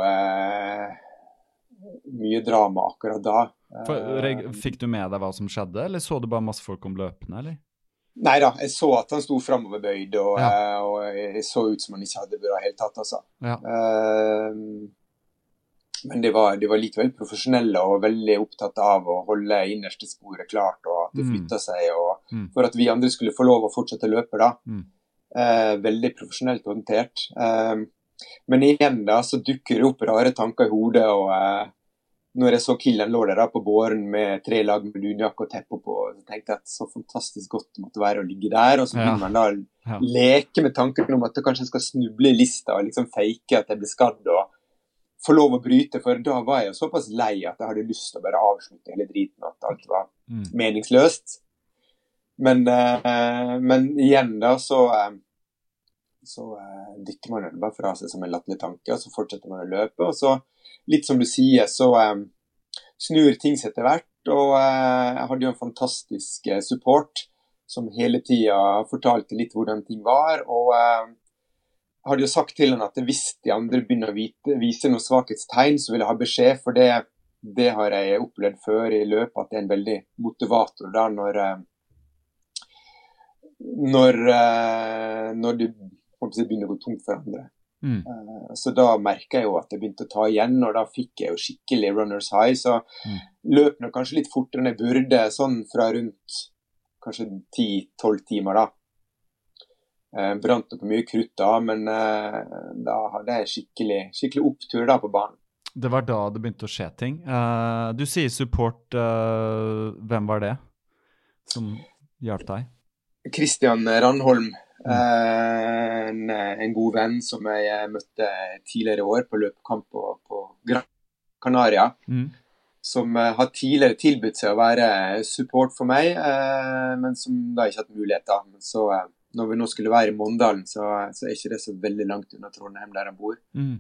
mye drama akkurat da. For, Eh, fikk du med deg hva som skjedde, eller så du bare masse folk om løpende, eller? Nei da, jeg så at han sto framoverbøyd, og, Ja. eh, og jeg så ut som han ikke hadde det bra i det hele tatt, altså. Ja. Ehm, men de var, de var likevel profesjonelle og veldig opptatt av å holde innerste sporet klart, og at det Mm. seg, og Mm. for at vi andre skulle få lov å fortsette å løpe, da. Mm. Eh, veldig profesjonelt håndtert. Men igjen da, så dukker det opp rare tanker i hodet, og eh, når jeg så Killen lå der da på båren med tre lag med dunjakke og teppe på, så tenkte jeg at så fantastisk godt det måtte være å ligge der, og så Ja. man da Ja. leke med tanken om at jeg kanskje skal snuble i lista og liksom fake at jeg blir skadd og få lov å bryte, for da var jeg jo såpass lei at jeg hadde lyst til å bare avslutte hele driten, at alt var Mm. meningsløst. Men, eh, men igjen da, så eh, så eh, dytter man det bare fra seg som en latterlig tanke, og så fortsetter man å løpe. Og så, litt som du sier, så eh, snur ting seg etter hvert. Og eh, jeg hadde jo en fantastisk eh, support som hele tida fortalte litt hvordan ting var. Og eh, jeg hadde jo sagt til han at hvis de andre begynner å vite, vise noen svakhetstegn, så vil jeg ha beskjed. For det, det har jeg opplevd før i løpet, at det er en veldig motivator da når når, når det begynner å gå tomt for andre. Mm. Eh, Så da merka jeg jo at jeg begynte å ta igjen, og da fikk jeg jo skikkelig runners high. Så Mm. løp nå kanskje litt fortere enn jeg burde, sånn fra rundt kanskje 10-12 timer, da. Eh, Brant nok mye krutt da, men eh, da hadde jeg skikkelig, skikkelig opptur da på banen. Det var da det begynte å skje ting. Eh, du sier support. eh, hvem var det som hjalp deg? Kristian Randholm, en, en god venn som jeg eh, møtte tidligere i år på løpekamp på, på Gran Canaria. Mm. Som eh, har tidligere tilbudt seg å være support for meg, eh, men som da ikke har hatt muligheter. Men Så eh, når vi nå skulle være i Mondalen, så, så er ikke det så veldig langt unna Trondheim der han bor. Mm.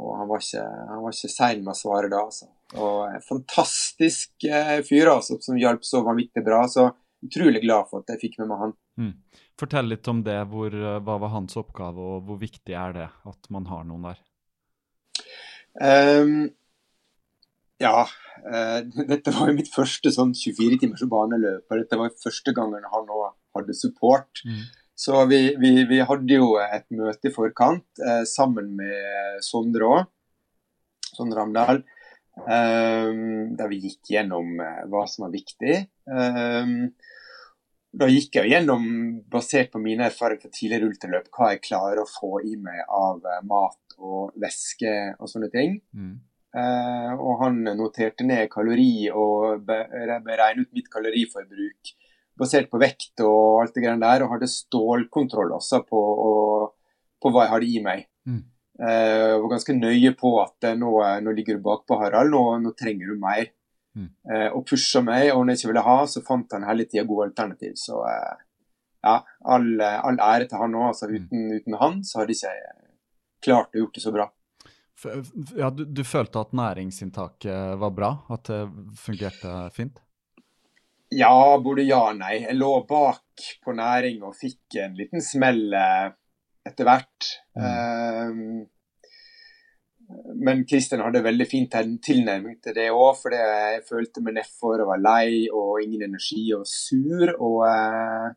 Og han var ikke, han var ikke sein med å svare da, altså. Og en fantastisk eh, fyr altså, som hjalp så vanvittig bra. Så utrolig glad for at jeg fikk med meg han. Fortell litt om det. Hvor, hva var hans oppgave, og hvor viktig er det at man har noen der? Um, ja, uh, dette var jo mitt første sånn 24 timers baneløp. og Dette var første gangen han òg hadde support. Mm. Så vi, vi, vi, hadde jo et møte i forkant uh, sammen med Sondre òg. Sondre Ramdal. Um, der vi gikk gjennom uh, hva som var viktig. Um, da gikk jeg gjennom, basert på mine erfaringer fra tidligere ultraløp, hva jeg klarer å få i meg av mat og væske og sånne ting. Mm. Uh, og han noterte ned kalori og beregnet ut mitt kaloriforbruk basert på vekt og alt det greiene der, og hadde stålkontroll også på, og, på hva jeg hadde i meg. Mm. Uh, var ganske nøye på at nå, nå, ligger du bakpå, Harald, nå, nå, trenger du mer. Mm. Uh, og pusha meg, og når jeg ikke ville ha, så fant han hele tida gode alternativ. Så ja, all, all, ære til han òg. Altså, mm. uten, uten, han så hadde ikke jeg klart å gjort det så bra. Ja, du, du, følte at næringsinntaket var bra? At det fungerte fint? Ja, både ja og nei. Jeg lå bak på næring og fikk en liten smell eh, etter hvert. Mm. Um, men Kristian hadde veldig fin tilnærming til det òg, for jeg følte meg nedfor og var lei og ingen energi og sur. Og uh,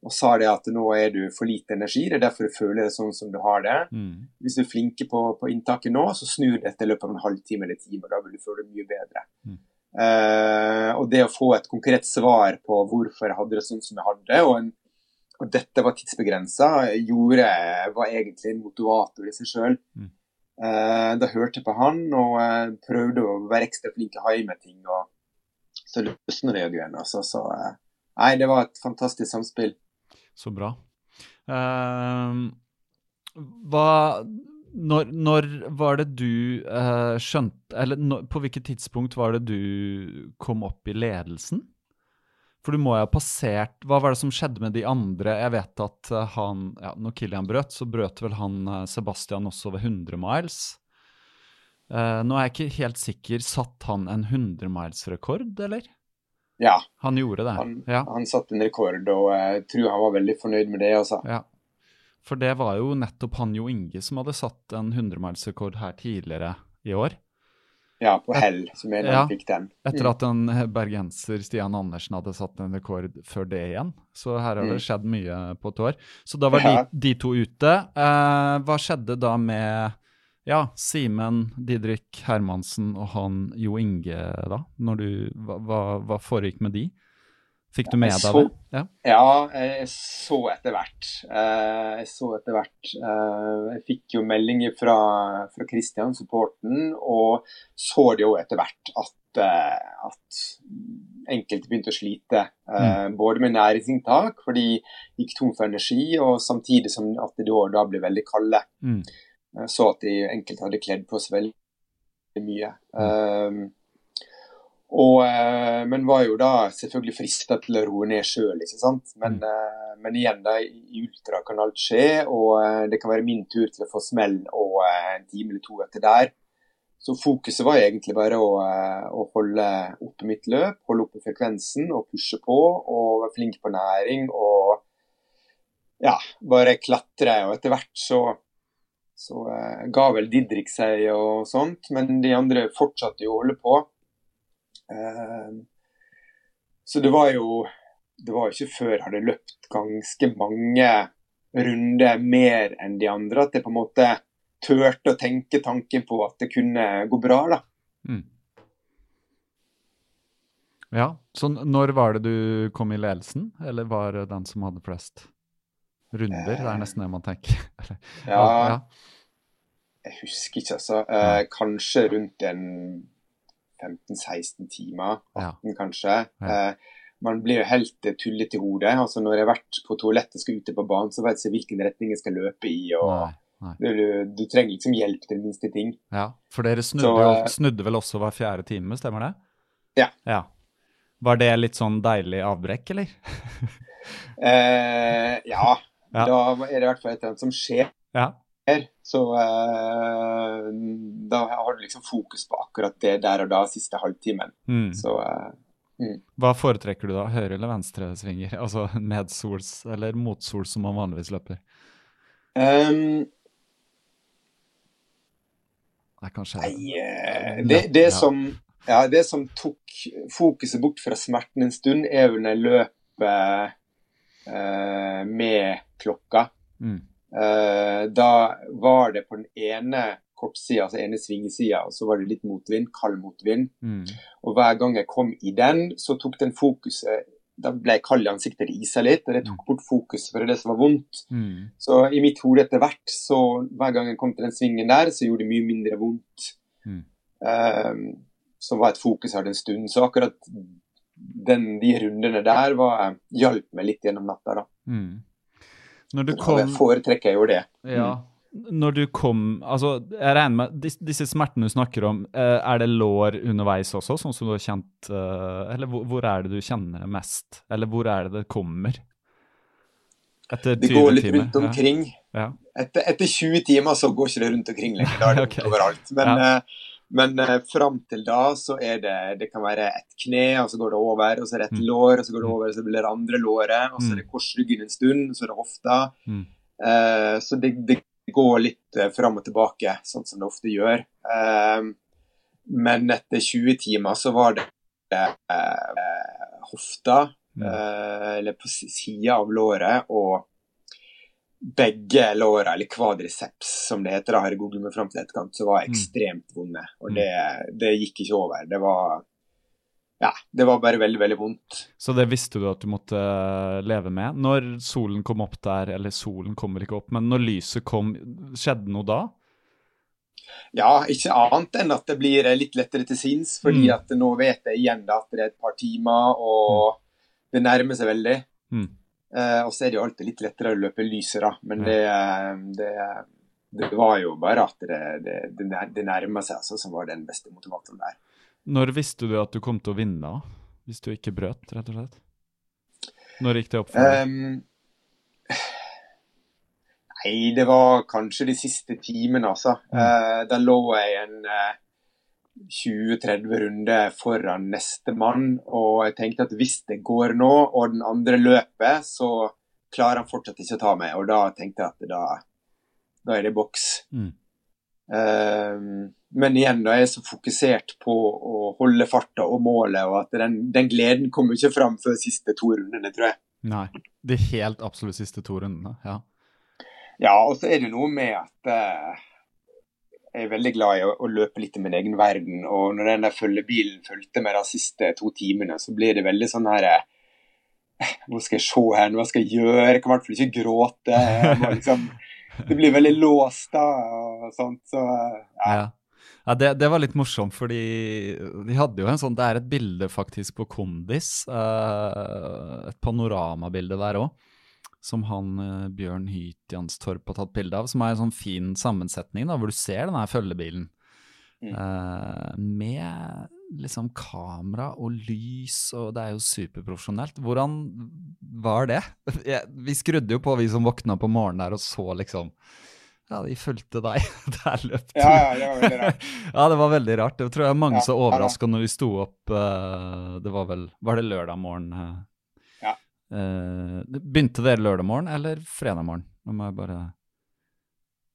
og sa det at nå er du for lite energi, det er derfor du føler det sånn som du har det. Mm. Hvis du er flinke på, på, inntaket nå, så snur dette i løpet av en halvtime eller time, og da vil du føle det mye bedre. Mm. Uh, og det å få et konkret svar på hvorfor jeg hadde det sånn som jeg hadde, og, en, og dette var tidsbegrensa, gjorde var egentlig en motivator i seg sjøl. Mm. Uh, da hørte jeg på han og prøvde å være ekstra flink til å ha i meg ting, og så løsner det igjen. Altså, så, nei, det var et fantastisk samspill. Så bra. Uh, hva når, når, var det du uh, skjønte Eller når, på hvilket tidspunkt var det du kom opp i ledelsen? For du må jo ha passert Hva var det som skjedde med de andre? Jeg vet at uh, han ja, Når Kilian brøt, så brøt vel han uh, Sebastian også ved 100 miles. nå er jeg ikke helt sikker. Satt han en 100 miles-rekord, eller? Ja. Han gjorde det. Han, ja. han satte en rekord, og jeg tror han var veldig fornøyd med det. også. Ja. For det var jo nettopp han Jo Inge som hadde satt en 100 miles-rekord her tidligere i år. Ja, på hell, som jeg ja, fikk den. Mm. Etter at en bergenser, Stian Andersen, hadde satt en rekord før det igjen. Så her har det mm. skjedd mye på et år. Så da var de, de, to ute. Eh, hva skjedde da med ja, Simen, Didrik Hermansen og han Jo Inge, da? Når du, hva, hva foregikk med de? Fikk du med deg det? Ja. ja, jeg så etter hvert. Eh, jeg så etter hvert. Eh, jeg fikk jo meldinger fra, fra Christian, supporten, og så det jo etter hvert at, eh, at enkelte begynte å slite. Mm. Både med næringsinntak, for de gikk tom for energi, og samtidig som at de da ble veldig kalde. Mm. Så at de enkelte hadde kledd på seg veldig mye. Um, og, uh, men var jo da selvfølgelig frista til å roe ned sjøl, ikke sant. Men, mm. men, igjen, da, i ultra kan alt skje, og uh, det kan være min tur til å få smell og en time eller to etter der. Så fokuset var egentlig bare å, å holde oppe mitt løp, holde oppe frekvensen og pushe på. Og være flink på næring og ja, bare klatre. Og etter hvert så så eh, ga vel Didrik seg og sånt, men de andre fortsatte jo å holde på. Eh, så det var jo Det var ikke før jeg hadde løpt ganske mange runder mer enn de andre, at jeg på en måte turte å tenke tanken på at det kunne gå bra, da. Mm. Ja, så når var det du kom i ledelsen, eller var det den som hadde flest runder? Det er nesten det man tenker. ja, ja. Jeg husker ikke, altså. Eh, kanskje rundt en 15-16 timer. 18 ja. kanskje. Eh, man blir jo helt tullete i hodet. altså Når jeg har vært på toalettet og skal ute på banen, så vet jeg hvilken retning jeg skal løpe i. og nei, nei. Du, du, trenger liksom hjelp til minste ting. Ja, For dere snudde, så, jo, snudde vel også hver fjerde time, stemmer det? Ja. ja. Var det litt sånn deilig avbrekk, eller? eh, ja. ja. Da er det i hvert fall et eller annet som skjer. Ja så uh, da har du liksom fokus på akkurat det der og da, siste halvtimen. Mm. Så uh, Mm. Hva foretrekker du da? Høyre- eller venstresvinger? Altså medsols eller motsols, som man vanligvis løper? Um, Det er kanskje nei, eh, det, det, som, ja, det som tok fokuset bort fra smerten en stund, er jo når jeg løper eh, med klokka. Mm. Eh, da var det på den ene kortsida, altså ene svingesida, og så var det litt motvind, kald motvind. Mm. Og hver gang jeg kom i den, så tok den fokuset Da ble jeg kald i ansiktet, det isa litt, og det tok bort fokuset, for det det som var vondt. Mm. Så i mitt hode etter hvert, så hver gang jeg kom til den svingen der, så gjorde det mye mindre vondt. Mm. Um, som var et fokus her en stund. Så akkurat den, de rundene der var, hjalp meg litt gjennom natta. da. Mm. Når du kom Jeg foretrekker jo det. Ja. Når du kom Altså, jeg regner med disse, Disse smertene du snakker om, eh, er det lår underveis også, sånn som du har kjent eh, Eller hvor, hvor er det du kjenner det mest? Eller hvor er det det kommer? Etter 20 timer? Det går litt timer? rundt omkring. Ja. Etter, etter 20 timer så går ikke det rundt omkring lenger. Da er det okay. overalt. Men, eh, men eh, fram til da så er det Det kan være et kne, og så går det over. Og så er det et Mm. lår, og så går det over, og så blir det andre låret. Og så Mm. er det korsryggen en stund, og så er det hofta. Mm. Eh, så det, det går litt eh, fram og tilbake, sånn som det ofte gjør. Eh, men etter 20 timer så var det eh, hofta, Mm. eh, eller på sida av låret, og begge låra, eller kvadriceps som det heter, da, har jeg googlet meg fram til etterkant, så var jeg ekstremt vonde. Og Mm. det, det gikk ikke over. Det var Ja, det var bare veldig, veldig vondt. Så det visste du at du måtte eh, leve med. Når solen kom opp der, eller solen kommer ikke opp, men når lyset kom, skjedde noe da? Ja, ikke annet enn at det blir litt lettere til sinns, fordi Mm. at nå vet jeg igjen at det er et par timer, og det nærmer seg veldig. Mm. Eh, og så er det jo alltid litt lettere å løpe lysere. Men det, det, det var jo bare at det, det, det, nærma seg, altså, som var den beste motivatoren der. Når visste du at du kom til å vinne. Hvis du ikke brøt, rett og slett? Når gikk det opp for deg? Um, nei, det var kanskje de siste timene, altså. Eh, da lå jeg en eh, 20-30 runder foran neste mann, og jeg tenkte at hvis det går nå, og den andre løper, så klarer han fortsatt ikke å ta meg. Og da tenkte jeg at da, da er det boks. Mm. Uh, men igjen, da er jeg så fokusert på å holde farta og målet, og at den, den gleden kommer ikke fram før siste to rundene, tror jeg. Nei. De helt absolutt siste to rundene, ja. Ja, og så er det noe med at eh, jeg er veldig glad i å, å løpe litt i min egen verden. Og når den der følgebilen fulgte med de siste to timene, så blir det veldig sånn her eh, Hva skal jeg se her, hva skal jeg gjøre? Jeg kan i hvert fall ikke gråte. Liksom, det blir veldig låst da, og sånt. Så eh, ja. Ja, ja det, det var litt morsomt, fordi de hadde jo en sånn Det er et bilde faktisk på Kondis. eh, et panoramabilde der òg. Som han eh, Bjørn Hytjanstorp har tatt bilde av. Som er en sånn fin sammensetning, da, hvor du ser den her følgebilen. Mm. eh, med liksom kamera og lys, og det er jo superprofesjonelt. Hvordan var det? Vi skrudde jo på, vi som våkna på morgenen der og så liksom Ja, de fulgte deg. Der løp du. Ja, ja, det var veldig rart. Ja, det var veldig rart. Det tror jeg mange Ja, så overraska ja. når vi sto opp eh, Det var vel Var det lørdag morgen? Ja. Eh, det- lørdag morgen eller fredag morgen? Nå må jeg bare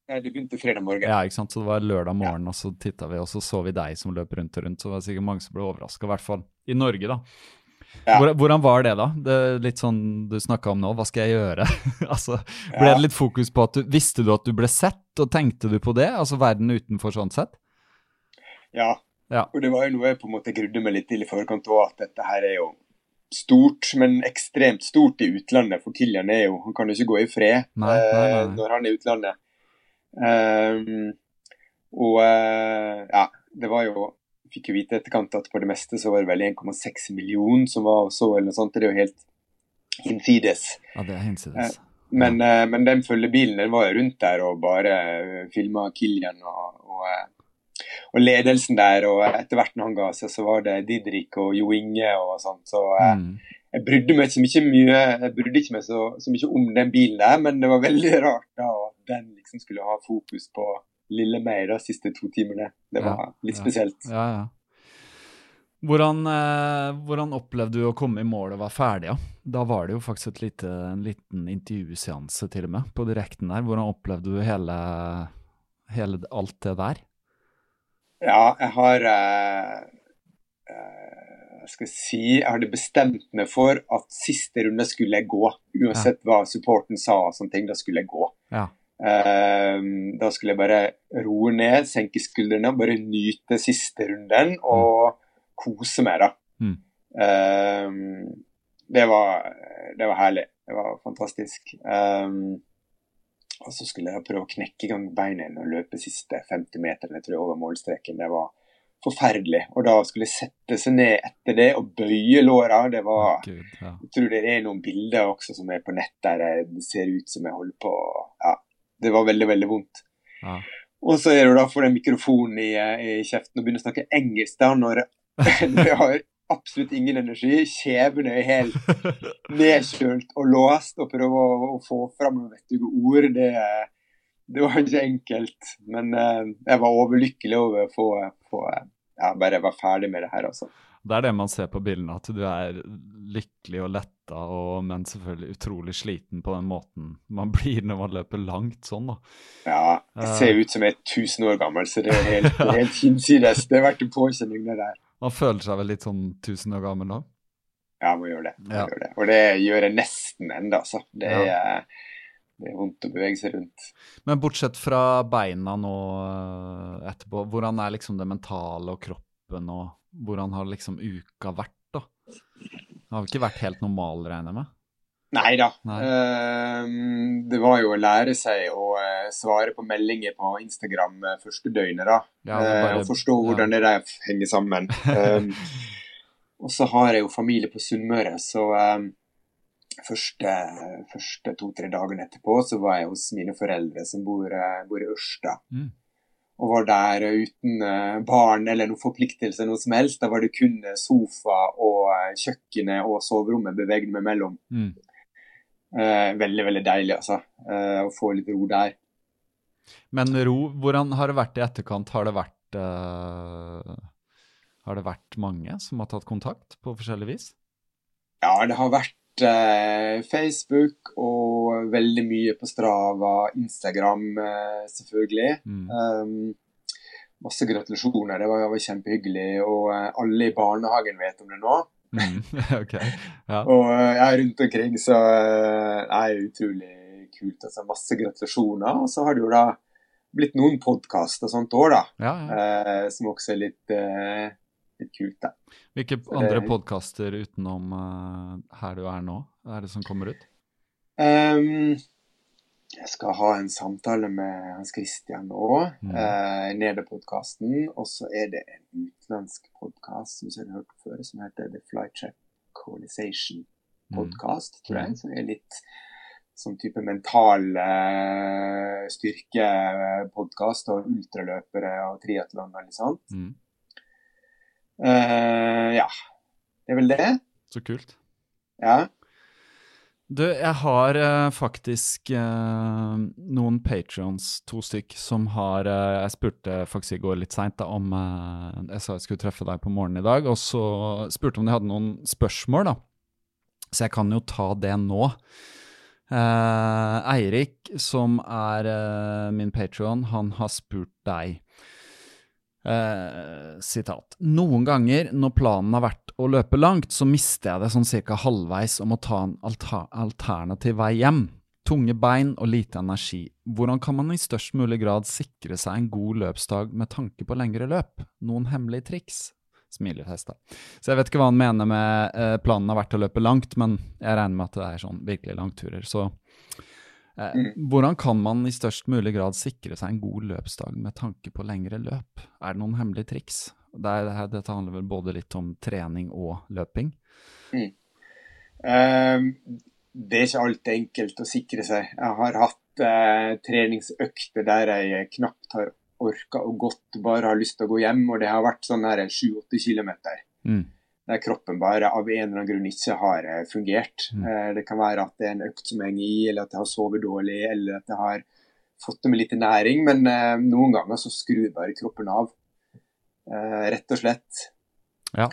Ja, Det begynte fredag morgen. Ja, ikke sant. Så det var lørdag morgen, og så titta vi, og så så vi deg som løp rundt og rundt. Så det var sikkert mange som ble overraska, i hvert fall i Norge, da. Ja. Hvordan var det, da? Det er litt sånn du snakka om nå, hva skal jeg gjøre? altså, Ble det litt fokus på at du Visste du at du ble sett, og tenkte du på det? Altså verden utenfor sånn sett? Ja. Ja. Og det var jo noe jeg på en måte grudde meg litt til i forkant òg, at dette her er jo stort, men ekstremt stort i utlandet. For Kilian er jo Han kan jo ikke gå i fred Nei, nei, nei. eh, når han er i utlandet. Um, og eh, ja, det var jo Fikk jo vite etterkant at på det meste så var det vel 1,6 millioner som var så, eller noe sånt. Det er jo helt hinsides. Ja, det er hinsides. Men, eh, men den følgebilen den var jo rundt der og bare filma Kilian og, og, og ledelsen der. Og etter hvert når han ga seg, så var det Didrik og Jo Inge og sånn. Så eh, Mm. jeg brydde meg så mye, jeg brydde ikke meg så, så mye om den bilen der, men det var veldig rart da at den liksom skulle ha fokus på lille meg de siste to timene. Det var Ja, litt ja. spesielt. Ja, ja. Hvordan, eh, hvordan, opplevde du å komme i mål og være ferdig? Ja? Da var det jo faktisk lite, en liten intervjuseanse til og med på direkten der. Hvordan opplevde du hele, hele alt det der? Ja, jeg har eh, eh, Jeg skal si Jeg hadde bestemt meg for at siste runde skulle jeg gå. Uansett hva supporten sa og sånne ting, da skulle jeg gå. Ja. Uh, da skulle jeg bare roe ned, senke skuldrene, bare nyte siste runden og kose meg, da. Mm. Uh, det, var, det, var, herlig. Det var fantastisk. Um, og så skulle jeg prøve å knekke i gang beina og løpe siste 50 meterne tror jeg, over målstreken. Det var forferdelig. Og da skulle jeg sette seg ned etter det og bøye låra. Det var Gud, ja. Jeg tror det er noen bilder også som er på nett der det ser ut som jeg holder på Ja, det var veldig, veldig vondt. Ja. Og så er det da får den mikrofonen i, i, kjeften og begynner å snakke engelsk da når jeg har absolutt ingen energi. Kjeven er helt nedkjølt og låst, og prøve å, å få fram noen vettige ord. Det, det, var ikke enkelt. Men uh, jeg var overlykkelig over å få, få ja, bare være ferdig med det her, altså. Det er det man ser på bildene, at du er lykkelig og letta, og, men selvfølgelig utrolig sliten på den måten man blir når man løper langt sånn, da. Ja, jeg ser ut som jeg er 1000 år gammel, så det er helt, helt hinsides. Det har vært en påkjenning, det der. Man føler seg vel litt sånn tusen år gammel da? Ja, man gjør det. Man ja. gjør det. Og det gjør jeg nesten ennå, altså. Det er, ja. det er vondt å bevege seg rundt. Men bortsett fra beina nå eh, etterpå, hvordan er liksom det mentale og kroppen og hvordan har liksom uka vært, da? Det har vel ikke vært helt normal, regner jeg med? Nei da. Uh, det var jo å lære seg å uh, svare på meldinger på Instagram uh, første døgnet, da. Ja, bare, og forstå hvordan ja. det der henger sammen. Um, og så har jeg jo familie på Sunnmøre, så um, første, første to-tre dagene etterpå så var jeg hos mine foreldre som bor, bor i Ørsta. Mm og var der uten eh, barn eller noen forpliktelse noe som helst. Da var det kun eh, sofa og eh, kjøkkenet og soverommet bevegde meg mellom. Mm. Eh, veldig, veldig deilig, altså. Eh, å få litt ro der. Men ro, hvordan har det vært i etterkant? Har det vært, uh, har det vært mange som har tatt kontakt på forskjellig vis? Ja, det har vært Facebook og veldig mye på Strava, Instagram selvfølgelig. Mm. Um, masse gratulasjoner, det var, var kjempehyggelig. Og alle i barnehagen vet om det nå. Mm. okay. ja. Og jeg er rundt omkring, så det er utrolig kult. Altså, masse gratulasjoner. Og så har det jo da blitt noen podkaster sånt år, da. Ja, ja. som også er litt litt kult, da. Hvilke så andre det... podkaster utenom uh, her du er nå, er det som kommer ut? Um, jeg skal ha en samtale med Hans Christian nå, mm. eh, Nede-podkasten. Og så er det en utenlandsk podkast som jeg har hørt før, som heter The Flytrap Coalization Podcast, mm. tror jeg. Som er litt sånn type mental eh, styrke-podkast og ultraløpere og triatlon og litt sånt. Mm. Eh, ja. Det er vel det. Så kult. Ja. Du, jeg har uh, faktisk uh, noen patrions, to stykk, som har uh, Jeg spurte faktisk i går litt seint om Jeg sa jeg skulle treffe deg på morgenen i dag, og så spurte om de hadde noen spørsmål, da. Så jeg kan jo ta det nå. Eirik, som er min patrion, han har spurt deg Eh, sitat. Noen ganger når planen har vært å løpe langt, så mister jeg det sånn cirka halvveis om å ta en alter alternativ vei hjem. Tunge bein og lite energi. Hvordan kan man i størst mulig grad sikre seg en god løpsdag med tanke på lengre løp? Noen hemmelige triks? Smilefest, da. Så jeg vet ikke hva han mener med eh, planen har vært å løpe langt, men jeg regner med at det er sånn virkelig langturer. Så. Hvordan kan man i størst mulig grad sikre seg en god løpsdag med tanke på lengre løp? Er det noen hemmelige triks? Det dette handler vel både litt om trening og løping? Mm. Um, det er ikke alltid enkelt å sikre seg. Jeg har hatt uh, treningsøkter der jeg knapt har orka og gått, bare har lyst til å gå hjem, og det har vært sånn 7-8 km. Mm der kroppen bare av en eller annen grunn ikke har eh, fungert. Mm. Eh, det kan være at det er en økt som henger i, eller at jeg har sovet dårlig, eller at jeg har fått det med litt næring. Men eh, noen ganger så skrur bare kroppen av. Rett og slett. Ja.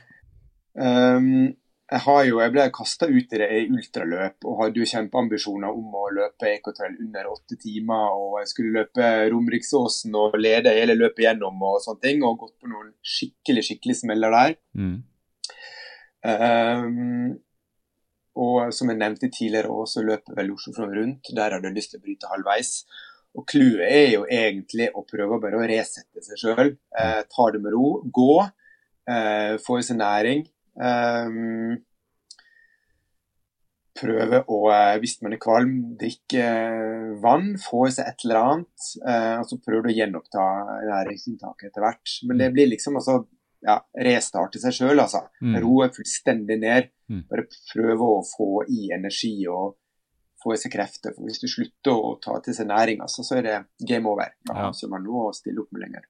Um, jeg, har jo, jeg ble kasta ut i det i ultraløp og hadde jo kjempeambisjoner om å løpe Ecotrail under åtte timer. Og jeg skulle løpe Romeriksåsen og lede hele løpet gjennom og sånne ting. Og gått på noen skikkelig, skikkelig smeller der. Mm. Um, og som jeg nevnte tidligere, også løper vel Oslofjorden rundt. Der har du lyst til å bryte halvveis. Og clouet er jo egentlig å prøve bare å resette seg sjøl. Eh, ta det med ro. Gå. Eh, få i seg næring. Um, prøve å, eh, hvis man er kvalm, drikke vann, få i seg et eller annet. Uh, og så prøver du å gjenoppta næringsinntaket etter hvert. Men det mm. blir liksom altså ja, restarte seg sjøl, altså. Mm. Roe fullstendig ned. Mm. Bare prøve å få i energi og få i seg krefter. For hvis du slutter å ta til seg næring, altså, så er det game over. Da har ikke man noe å stille opp med lenger.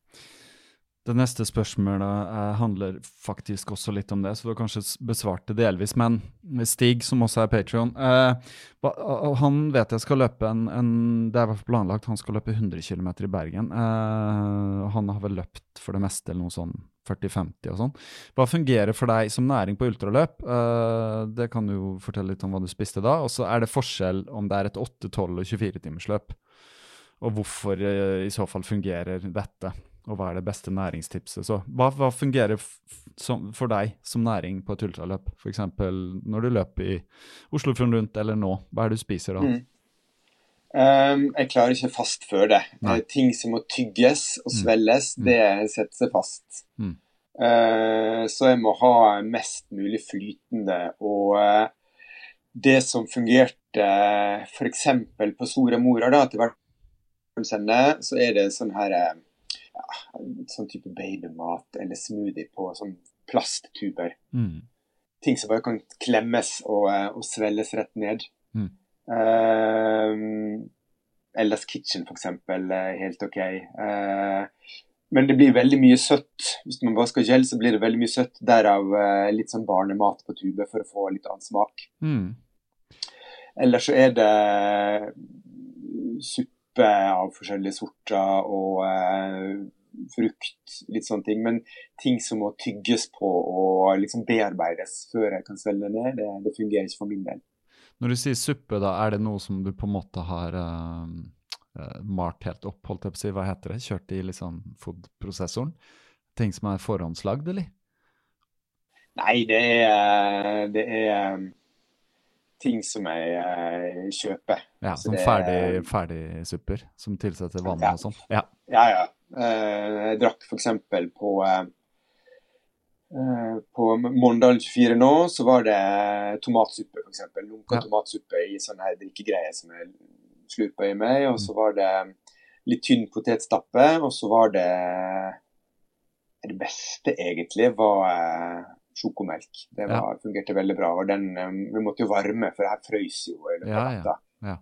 Det neste spørsmålet eh, handler faktisk også litt om det, så du har kanskje besvart det delvis. Men Stig, som også er Patrion, eh, han vet jeg skal løpe en, en Det er planlagt, han skal løpe 100 km i Bergen. Eh, han har vel løpt for det meste eller noe sånn 40-50 og sånn. Hva fungerer for deg som næring på ultraløp? Uh, det kan du fortelle litt om hva du spiste da. Og så er det forskjell om det er et 8, 12 og 24-timersløp. Og hvorfor uh, i så fall fungerer dette? og hva er det beste næringstipset? Så hva, hva fungerer som, for deg som næring på et ultraløp? F.eks. når du løper i Oslofjorden rundt, eller nå. Hva er det du spiser da? Mm. Um, jeg klarer ikke fast før det. Nei. Ting som må tygges og mm. svelles, mm. det setter seg fast. Mm. Uh, så jeg må ha mest mulig flytende. Og uh, det som fungerte uh, f.eks. på Soria Moria, da, til hvert så er det sånn her ja, sånn type babymat eller smoothie på sånn plasttuber. Mm. Ting som bare kan klemmes og, eh, og svelles rett ned. Mm. Ellas Kitchen, er helt OK. Eh, men det blir veldig mye søtt. Hvis man bare skal gel, så blir det veldig mye søtt. Derav eh, litt sånn barnemat på tube for å få litt annen smak. Mm. Eller så er det suppe suppe av forskjellige sorter og eh, frukt, litt sånne ting. Men ting som må tygges på og liksom bearbeides før jeg kan svelge ned, det, det, fungerer ikke for min del. Når du sier suppe, da er det noe som du på en måte har uh, malt helt opp, holdt jeg på å si, hva heter det? Kjørt i liksom food-prosessoren? Ting som er forhåndslagd, eller? Nei, det er, det er ting som jeg uh, kjøper. Ja, Som ferdig, ferdigsupper som tilsetter vann ja. og sånn? Ja, ja. ja. Jeg drakk f.eks. på på Mondalen 24 nå, så var det tomatsuppe, f.eks. Lunka ja. tomatsuppe i sånn her drikkegreie som jeg slurpa i meg. Og så var det litt tynn potetstappe, og så var det Det beste, egentlig, var sjokomelk. Det var, ja. fungerte veldig bra. og den, um, Vi måtte jo varme, for det her frøs jo i løpet av natta. Ja,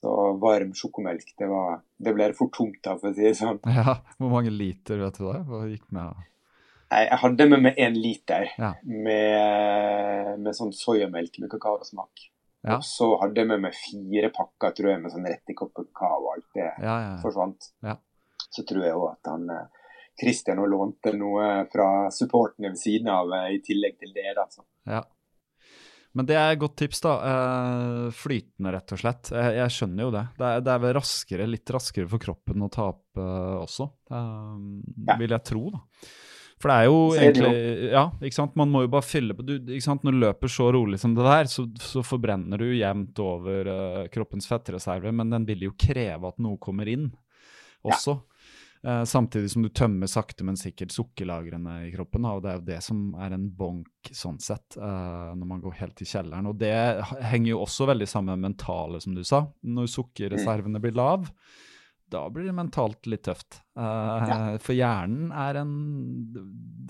Så varm sjokomelk, det, var, det ble fort tomt av, for å si det sånn. Ja, Hvor mange liter vet du det? Hva gikk med? Nei, Jeg hadde med meg én liter med, med, sånn soyamelk med kakaosmak. Ja. Og så hadde jeg med meg fire pakker tror jeg, med sånn rett i koppen kakao, og alt det ja, ja, forsvant. Så tror jeg òg at han eh, Christian lånte noe fra supporten ved siden av, eh, i tillegg til det. da. Så. Ja. Men det er et godt tips, da. Eh, flytende, rett og slett. Jeg, skjønner jo det. Det er, det er, vel raskere, litt raskere for kroppen å ta opp uh, også, ja. vil jeg tro, da. For det er jo egentlig Ja, ikke sant. Man må jo bare fylle på du, ikke sant? Når du løper så rolig som det der, så, så forbrenner du jevnt over uh, kroppens fettreserve, men den vil jo kreve at noe kommer inn også. Ja. Uh, samtidig som du tømmer sakte, men sikkert sukkerlagrene i kroppen. Og det er jo det som er en bonk sånn sett, uh, når man går helt til kjelleren. Og det henger jo også veldig sammen med mentale, som du sa. Når sukkerreservene blir lav, da blir det mentalt litt tøft. Uh, ja. For hjernen er en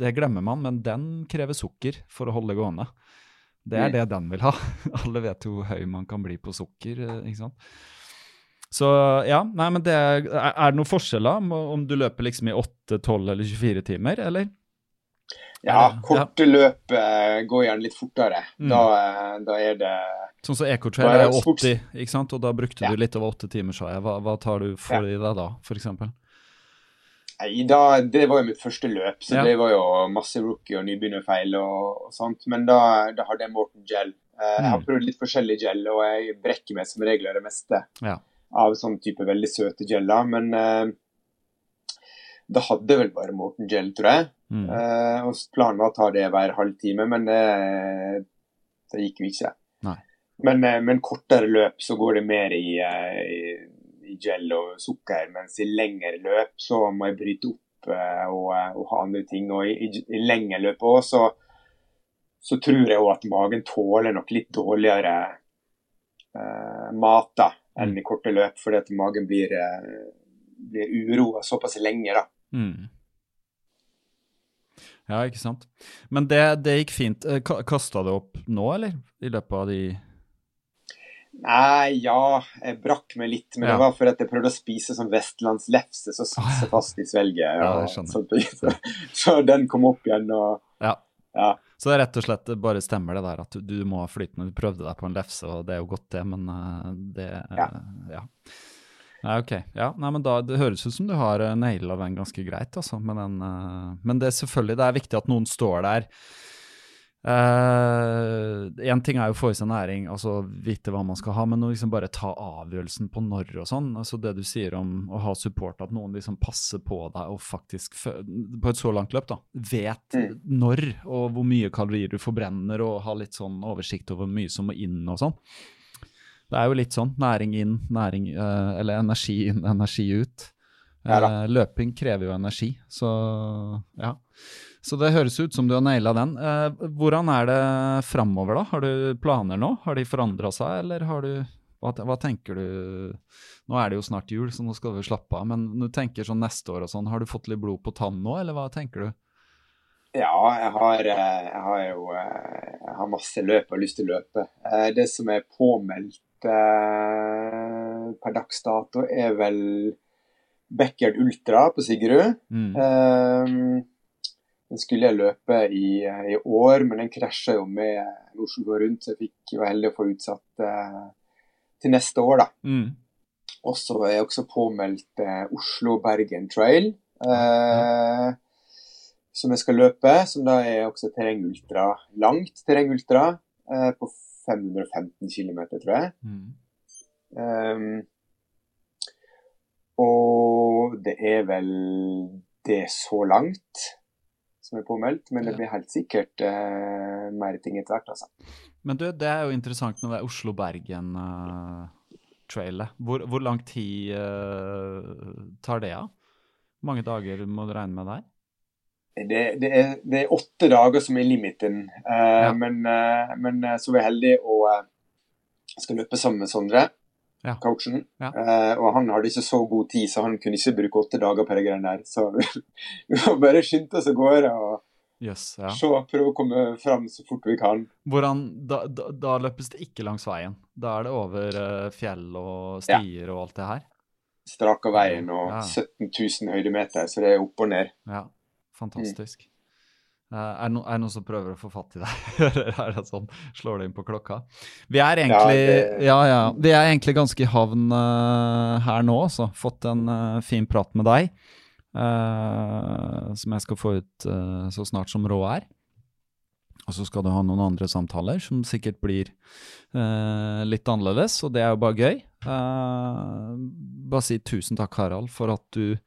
Det glemmer man, men den krever sukker for å holde gående. Det er mm. det den vil ha. Alle vet jo hvor høy man kan bli på sukker. ikke sant? Så ja, nei, men det er, er det noen forskjeller om du løper liksom i 8, 12 eller 24 timer, eller? Ja, korte ja. løp uh, går gjerne litt fortere. Mm. Da, uh, da, er det Sånn som Ecotrail er 80, ikke sant? og da brukte ja. du litt over åtte timer, sa jeg. Hva, hva, tar du for ja. deg da, f.eks.? Nei, da, Det var jo mitt første løp, så Ja. det var jo masse rookie- og nybegynnerfeil og, og sånt. Men da, da hadde jeg Morten Gel. Eh, jeg har Mm. prøvd litt forskjellig gel, og jeg brekker meg som regel det meste Ja. av sånn type veldig søte geller. Men uh, da hadde jeg vel bare Morten Gel, tror jeg. Mm. Eh, og planen var å ta det hver halvtime, men det, det gikk jo ikke. Men, Men eh, med en kortere løp så går det mer i, eh, i, i gel og sukker, mens i lengre løp så må jeg bryte opp eh, og, eh, og ha andre ting. Og i, i, i lengre løp òg så, så tror jeg òg at magen tåler nok litt dårligere eh, mat da, enn i korte løp, fordi at magen blir, eh, blir uroa såpass lenge. da. Mm. Ja, ikke sant. Men det, det gikk fint. Kasta det opp nå, eller? I løpet av de Nei, ja, jeg brakk meg litt, men Ja. det var fordi jeg prøvde å spise sånn vestlandslefse så satte seg fast i svelget. Ja, sånt. Så, så den kom opp igjen, og Ja. ja. Så det er rett og slett bare stemmer det der at du, du må ha flytende. Du prøvde deg på en lefse, og det er jo godt, det, men eh, det Ja. Ja. Ok. Ja, nei, men da, Det høres ut som du har uh, naila den ganske greit, altså. men, den, uh, men det er selvfølgelig det er viktig at noen står der. Én ting er jo å få i seg næring, altså vite hva man skal ha, men liksom bare ta avgjørelsen på når og sånn. altså Det du sier om å ha support, at noen liksom passer på deg og faktisk på et så langt løp da, vet Mm. når og hvor mye kalorier du forbrenner, og har litt sånn oversikt over hvor mye som må inn og sånn. Det er jo litt sånn næring inn, næring eh, Eller energi inn, energi ut. Eh, løping krever jo energi, så ja. Så det høres ut som du har naila den. Eh, hvordan er det framover, da? Har du planer nå? Har de forandra seg, eller har du hva, hva tenker du Nå er det jo snart jul, så nå skal vi slappe av, men du tenker sånn neste år og sånn, har du fått litt blod på tann nå, eller hva tenker du? Ja, jeg har, jeg har jo jeg har masse løp og lyst til å løpe. Det som er påmeldt per dags dato, er vel Beckert Ultra på Sigrud. Mm. Um, Den skulle jeg løpe i, i år, men den krasja jo med Oslo går rundt, så jeg fikk var heldig å få utsatt uh, til neste år, da. Mm. Og så er jeg også påmeldt uh, Oslo-Bergen Trail. Eh, som jeg skal løpe, som da er også terrengultra. Langt terrengultra eh, på 515 km, tror jeg. Mm. Um, og det er vel det så langt som er påmeldt, men det blir helt sikkert uh, mer ting etter hvert, altså. Men du, det er jo interessant med det Oslo-Bergen-trailet. hvor, hvor lang tid uh, tar det av? Hvor mange dager må du regne med der? Det, det, er, det er åtte dager som er limiten, Uh, Ja. men, uh, men eh, så var jeg heldig og uh, skal løpe sammen med Sondre, Ja. coachen. Ja. Og han hadde ikke så god tid, så han kunne ikke bruke åtte dager på de greiene der. Så vi må bare skynde oss av gårde og Yes, ja. se, prøve å komme fram så fort vi kan. Hvordan, da, da, da løpes det ikke langs veien. Da er det over fjell og stier og alt det her. Strak av veien og Ja. 17 000 høydemeter, så det er opp og ned. Ja, fantastisk. Eh, er, det no, er det noen som prøver å få fatt i deg? Eller er det sånn, slår det inn på klokka? Vi er egentlig, ja, det- ja, vi er egentlig ganske i havn uh, her nå, altså. Fått en uh, fin prat med deg, som jeg skal få ut så snart som råd er. Og så skal du ha noen andre samtaler som sikkert blir litt annerledes, og det er jo bare gøy. Bare si tusen takk, Harald, for at du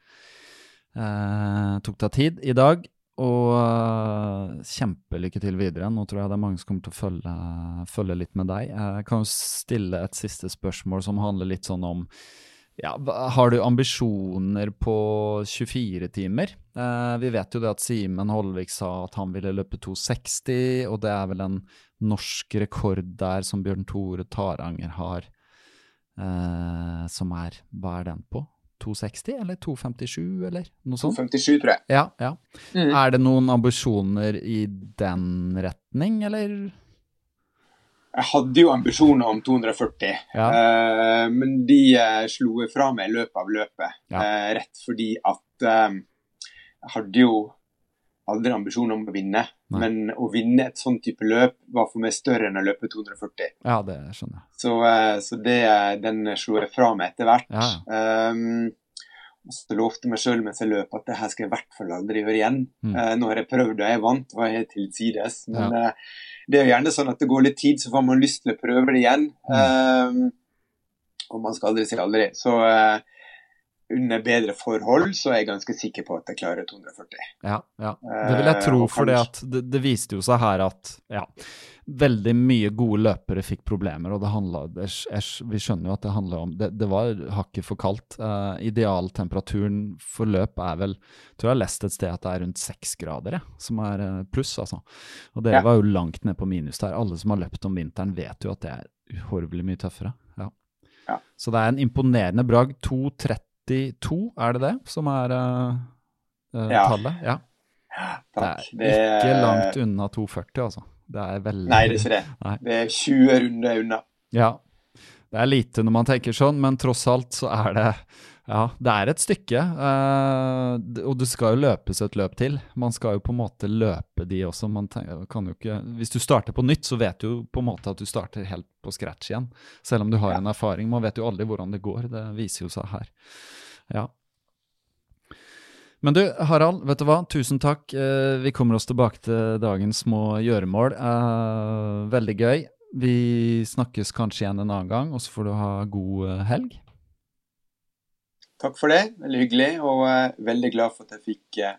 eh, tok deg tid i dag. Og eh, kjempelykke til videre. Nå tror jeg det er mange som kommer til å følge, følge litt med deg. Jeg kan jo stille et siste spørsmål som handler litt sånn om ja, Har du ambisjoner på 24 timer? Eh, vi vet jo det at Simen Holvik sa at han ville løpe 2,60, og det er vel en norsk rekord der som Bjørn Tore Taranger har, eh, som er Hva er den på? 2,60 eller 2,57 eller noe sånt? 257, tror jeg. Ja, ja. Mm. Er det noen ambisjoner i den retning, eller? Jeg hadde jo ambisjoner om 240, Ja. uh, men de uh, slo fra meg i løpet av løpet. Ja. Uh, rett fordi at jeg hadde jo aldri ambisjon om å vinne. Nei. Men å vinne et sånn type løp var for meg større enn å løpe 240. Ja, det skjønner jeg. Så, eh, så det, den slo jeg fra meg etter hvert. Ja, Um, Så lovte meg sjøl mens jeg løp at det her skal jeg i hvert fall aldri gjøre igjen. Mm. Uh, nå har jeg prøvd og jeg vant, var til tilsides, Men Ja. uh, det er jo gjerne sånn at det går litt tid, så får man lyst til å prøve det igjen. Mm. Uh, og man skal aldri si aldri. Så eh, under bedre forhold så er jeg ganske sikker på at jeg klarer 240. Ja, ja. Det vil jeg Eh, tro, og for det, det viste jo seg her at ja, veldig mye gode løpere fikk problemer, og det handla det, Vi skjønner jo at det handler om Det, det var hakket for kaldt. Uh, idealtemperaturen for løp er vel Tror jeg har lest et sted at det er rundt seks grader, jeg, som er eh, pluss, altså. Og dere Ja. var jo langt ned på minus der. Alle som har løpt om vinteren, vet jo at det er uhorvelig mye tøffere. Ja. Ja. Så det er en imponerende bragd. 2.32, er det det som er eh, Ja. tallet? Ja. Takk. Det er ikke langt unna 2,40, altså. Det er veldig Nei, det er ikke det. Nei. Det er 20 runder unna. Ja. Det er lite når man tenker sånn, men tross alt så er det Ja, det er et stykke. eh, og det skal jo løpes et løp til. Man skal jo på en måte løpe de også. Man tenker, kan jo ikke Hvis du starter på nytt, så vet du på en måte at du starter helt på scratch igjen. Selv om du har en erfaring. Man vet jo aldri hvordan det går. Det viser jo seg her. Ja. Men du, Harald, vet du hva? Tusen takk. Eh, vi kommer oss tilbake til dagens små gjøremål. Eh, veldig gøy. Vi snakkes kanskje igjen en annen gang, og så får du ha god helg. Takk for det. Veldig hyggelig, og eh, veldig glad for at jeg fikk eh,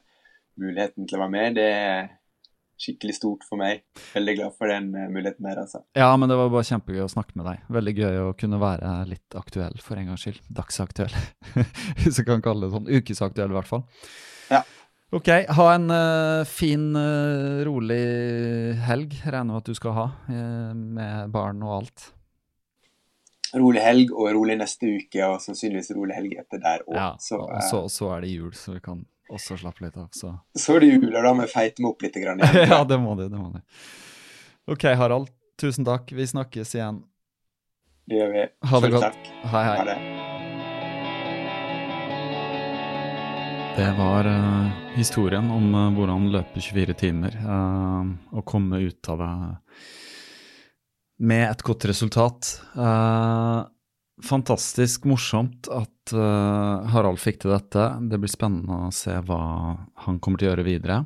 muligheten til å være med. Det er skikkelig stort for meg. Veldig glad for den eh, muligheten der, altså. Ja, men det var bare kjempegøy å snakke med deg. Veldig gøy å kunne være litt aktuell for en gangs skyld. Dagsaktuell, hvis jeg kan kalle det sånn. Ukesaktuell, i hvert fall. Ja. Ok, ha en uh, fin, uh, rolig helg. Regner med at du skal ha, uh, med barn og alt. Rolig helg og rolig neste uke, og sannsynligvis rolig helg etter der òg. Ja, så, og eh, så, så er det jul, så vi kan også slappe litt av. Så. så er det jul, og da må jeg feite meg opp litt. Grann igjen. ja, det må du. Det må du. Ok, Harald. Tusen takk. Vi snakkes igjen. Det gjør vi. Ha det Selv godt. takk. Hei, hei. Ha det. Det var uh, historien om uh, hvordan løpe 24 timer uh, og komme ut av det med et godt resultat. Eh, fantastisk morsomt at eh, Harald fikk til dette. Det blir spennende å se hva han kommer til å gjøre videre.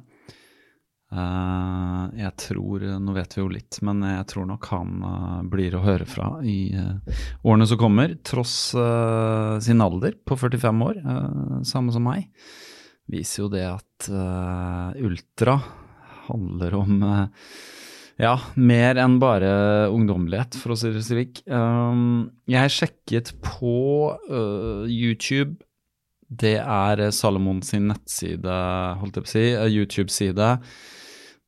Eh, jeg tror, nå vet vi jo litt, men jeg tror nok han eh, blir å høre fra i eh, årene som kommer, tross sin alder på 45 år, samme som meg viser jo det at uh, ultra handler om uh, ja, mer enn bare ungdommelighet, for å si det slik. Um, jeg sjekket på uh, YouTube. Det er Salomon sin nettside, holdt jeg på å si, YouTube-side.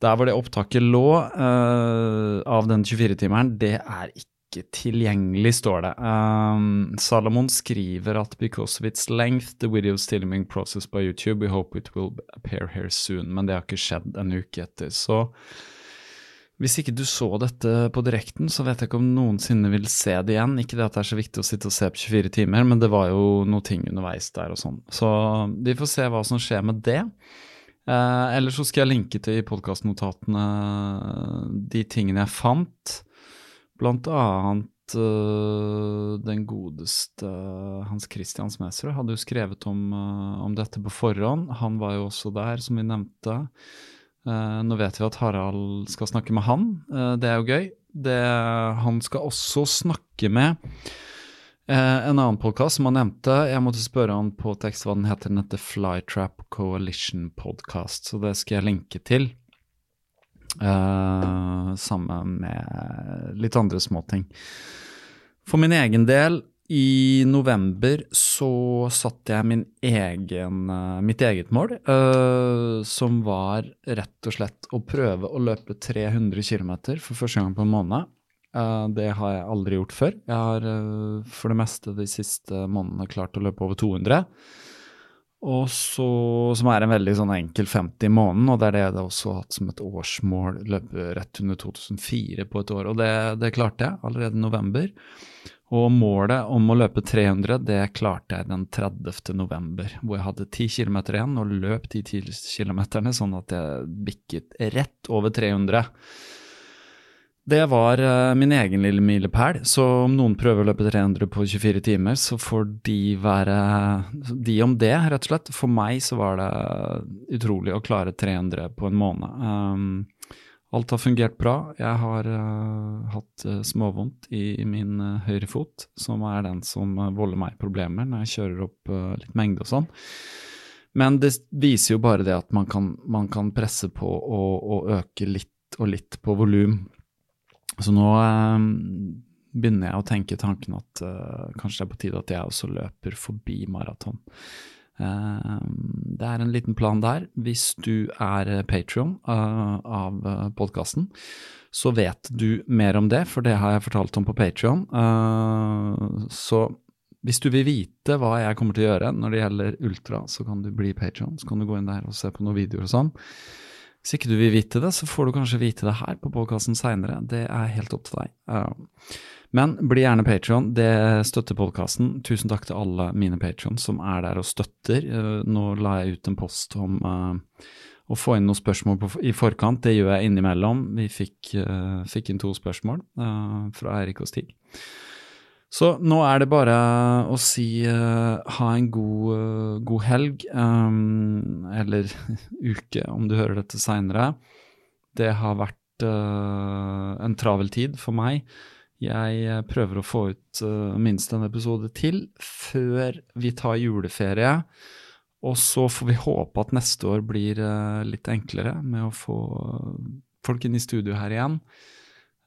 Der hvor det opptaket lå av den 24-timeren, det er ikke tilgjengelig, står det. Um, Salomon skriver at because of its length, the video is process by YouTube. We hope it will appear here soon. Men det har ikke skjedd en uke etter. Så hvis ikke du så dette på direkten, så vet jeg ikke om noensinne vil se det igjen. Ikke det at det er så viktig å sitte og se på 24 timer, men det var jo noe ting underveis der og sånn. Så vi får se hva som skjer med det. Eh, Eller så skal jeg linke til i podkastnotatene de tingene jeg fant. Blant annet øh, den godeste Hans Christian Smedsrud hadde jo skrevet om, om, dette på forhånd. Han var jo også der, som vi nevnte. Uh, nå vet vi at Harald skal snakke med han. Uh, det er jo gøy. Det, han skal også snakke med uh, en annen podkast som han nevnte. Jeg måtte spørre han på tekst hva den heter. Den heter Flytrap Coalition Podcast, så det skal jeg linke til. Sammen med litt andre småting. For min egen del, i november så satte jeg egen, uh, mitt eget mål, uh, som var rett og slett å prøve å løpe 300 km for første gang på en måned. det har jeg aldri gjort før. Jeg har for det meste de siste månedene klart å løpe over 200. Og så, som er en veldig sånn enkel 50 i måneden, og det er det jeg også har hatt som et årsmål, løpe rett under 2004 på et år. Og det, det klarte jeg allerede i november. Og målet om å løpe 300, det klarte jeg den 30. november, hvor jeg hadde 10 km igjen og løp de 10 km, sånn at jeg bikket rett over 300. Det var uh, min egen lille milepæl, så om noen prøver å løpe 300 på 24 timer, så får de være de om det, rett og slett. For meg så var det utrolig å klare 300 på en måned. Um, alt har fungert bra. Jeg har uh, hatt uh, småvondt i min høyre fot, som er den som volder meg problemer når jeg kjører opp litt mengde og sånn. Men det viser jo bare det at man kan, man kan presse på og, og, øke litt og litt på volum. Så nå begynner jeg å tenke tanken at kanskje det er på tide at jeg også løper forbi maraton. Eh, det er en liten plan der. Hvis du er Patrion uh, av podkasten, så vet du mer om det, for det har jeg fortalt om på Patrion. Så hvis du vil vite hva jeg kommer til å gjøre når det gjelder ultra, så kan du bli patrion. Så kan du gå inn der og se på noen videoer og sånn. Hvis ikke du vil vite det, så får du kanskje vite det her på podkasten seinere. Det er helt opp til deg. Men bli gjerne patron. Det støtter podkasten. Tusen takk til alle mine patrons som er der og støtter. Eh, nå la jeg ut en post om uh, å få inn noen spørsmål på, i forkant. Det gjør jeg innimellom. Vi fikk, uh, fikk inn to spørsmål uh, fra Eirik og Stig. Så nå er det bare å si uh, ha en god, uh, god helg, um, eller uke om du hører dette seinere. Det har vært uh, en travel tid for meg. Jeg prøver å få ut minst en episode til før vi tar juleferie. Og så får vi håpe at neste år blir litt enklere med å få folk inn i studio her igjen.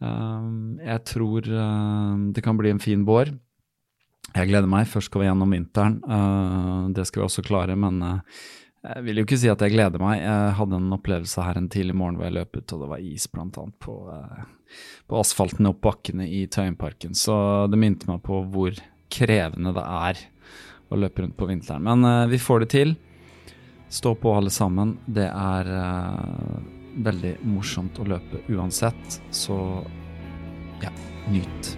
Ehm, jeg tror det kan bli en fin vår. Jeg gleder meg. Først skal vi gjennom vinteren. Det skal vi også klare, men eh, jeg vil jo ikke si at jeg gleder meg. Jeg hadde en opplevelse her en tidlig morgen hvor jeg løp ut, og det var is annet på, eh, på asfalten opp bakkene i Tøyenparken. Så det minte meg på hvor krevende det er å løpe rundt på vinteren. Men uh, vi får det til. Stå på alle sammen. Det er uh, veldig morsomt å løpe uansett, så ja, nyt.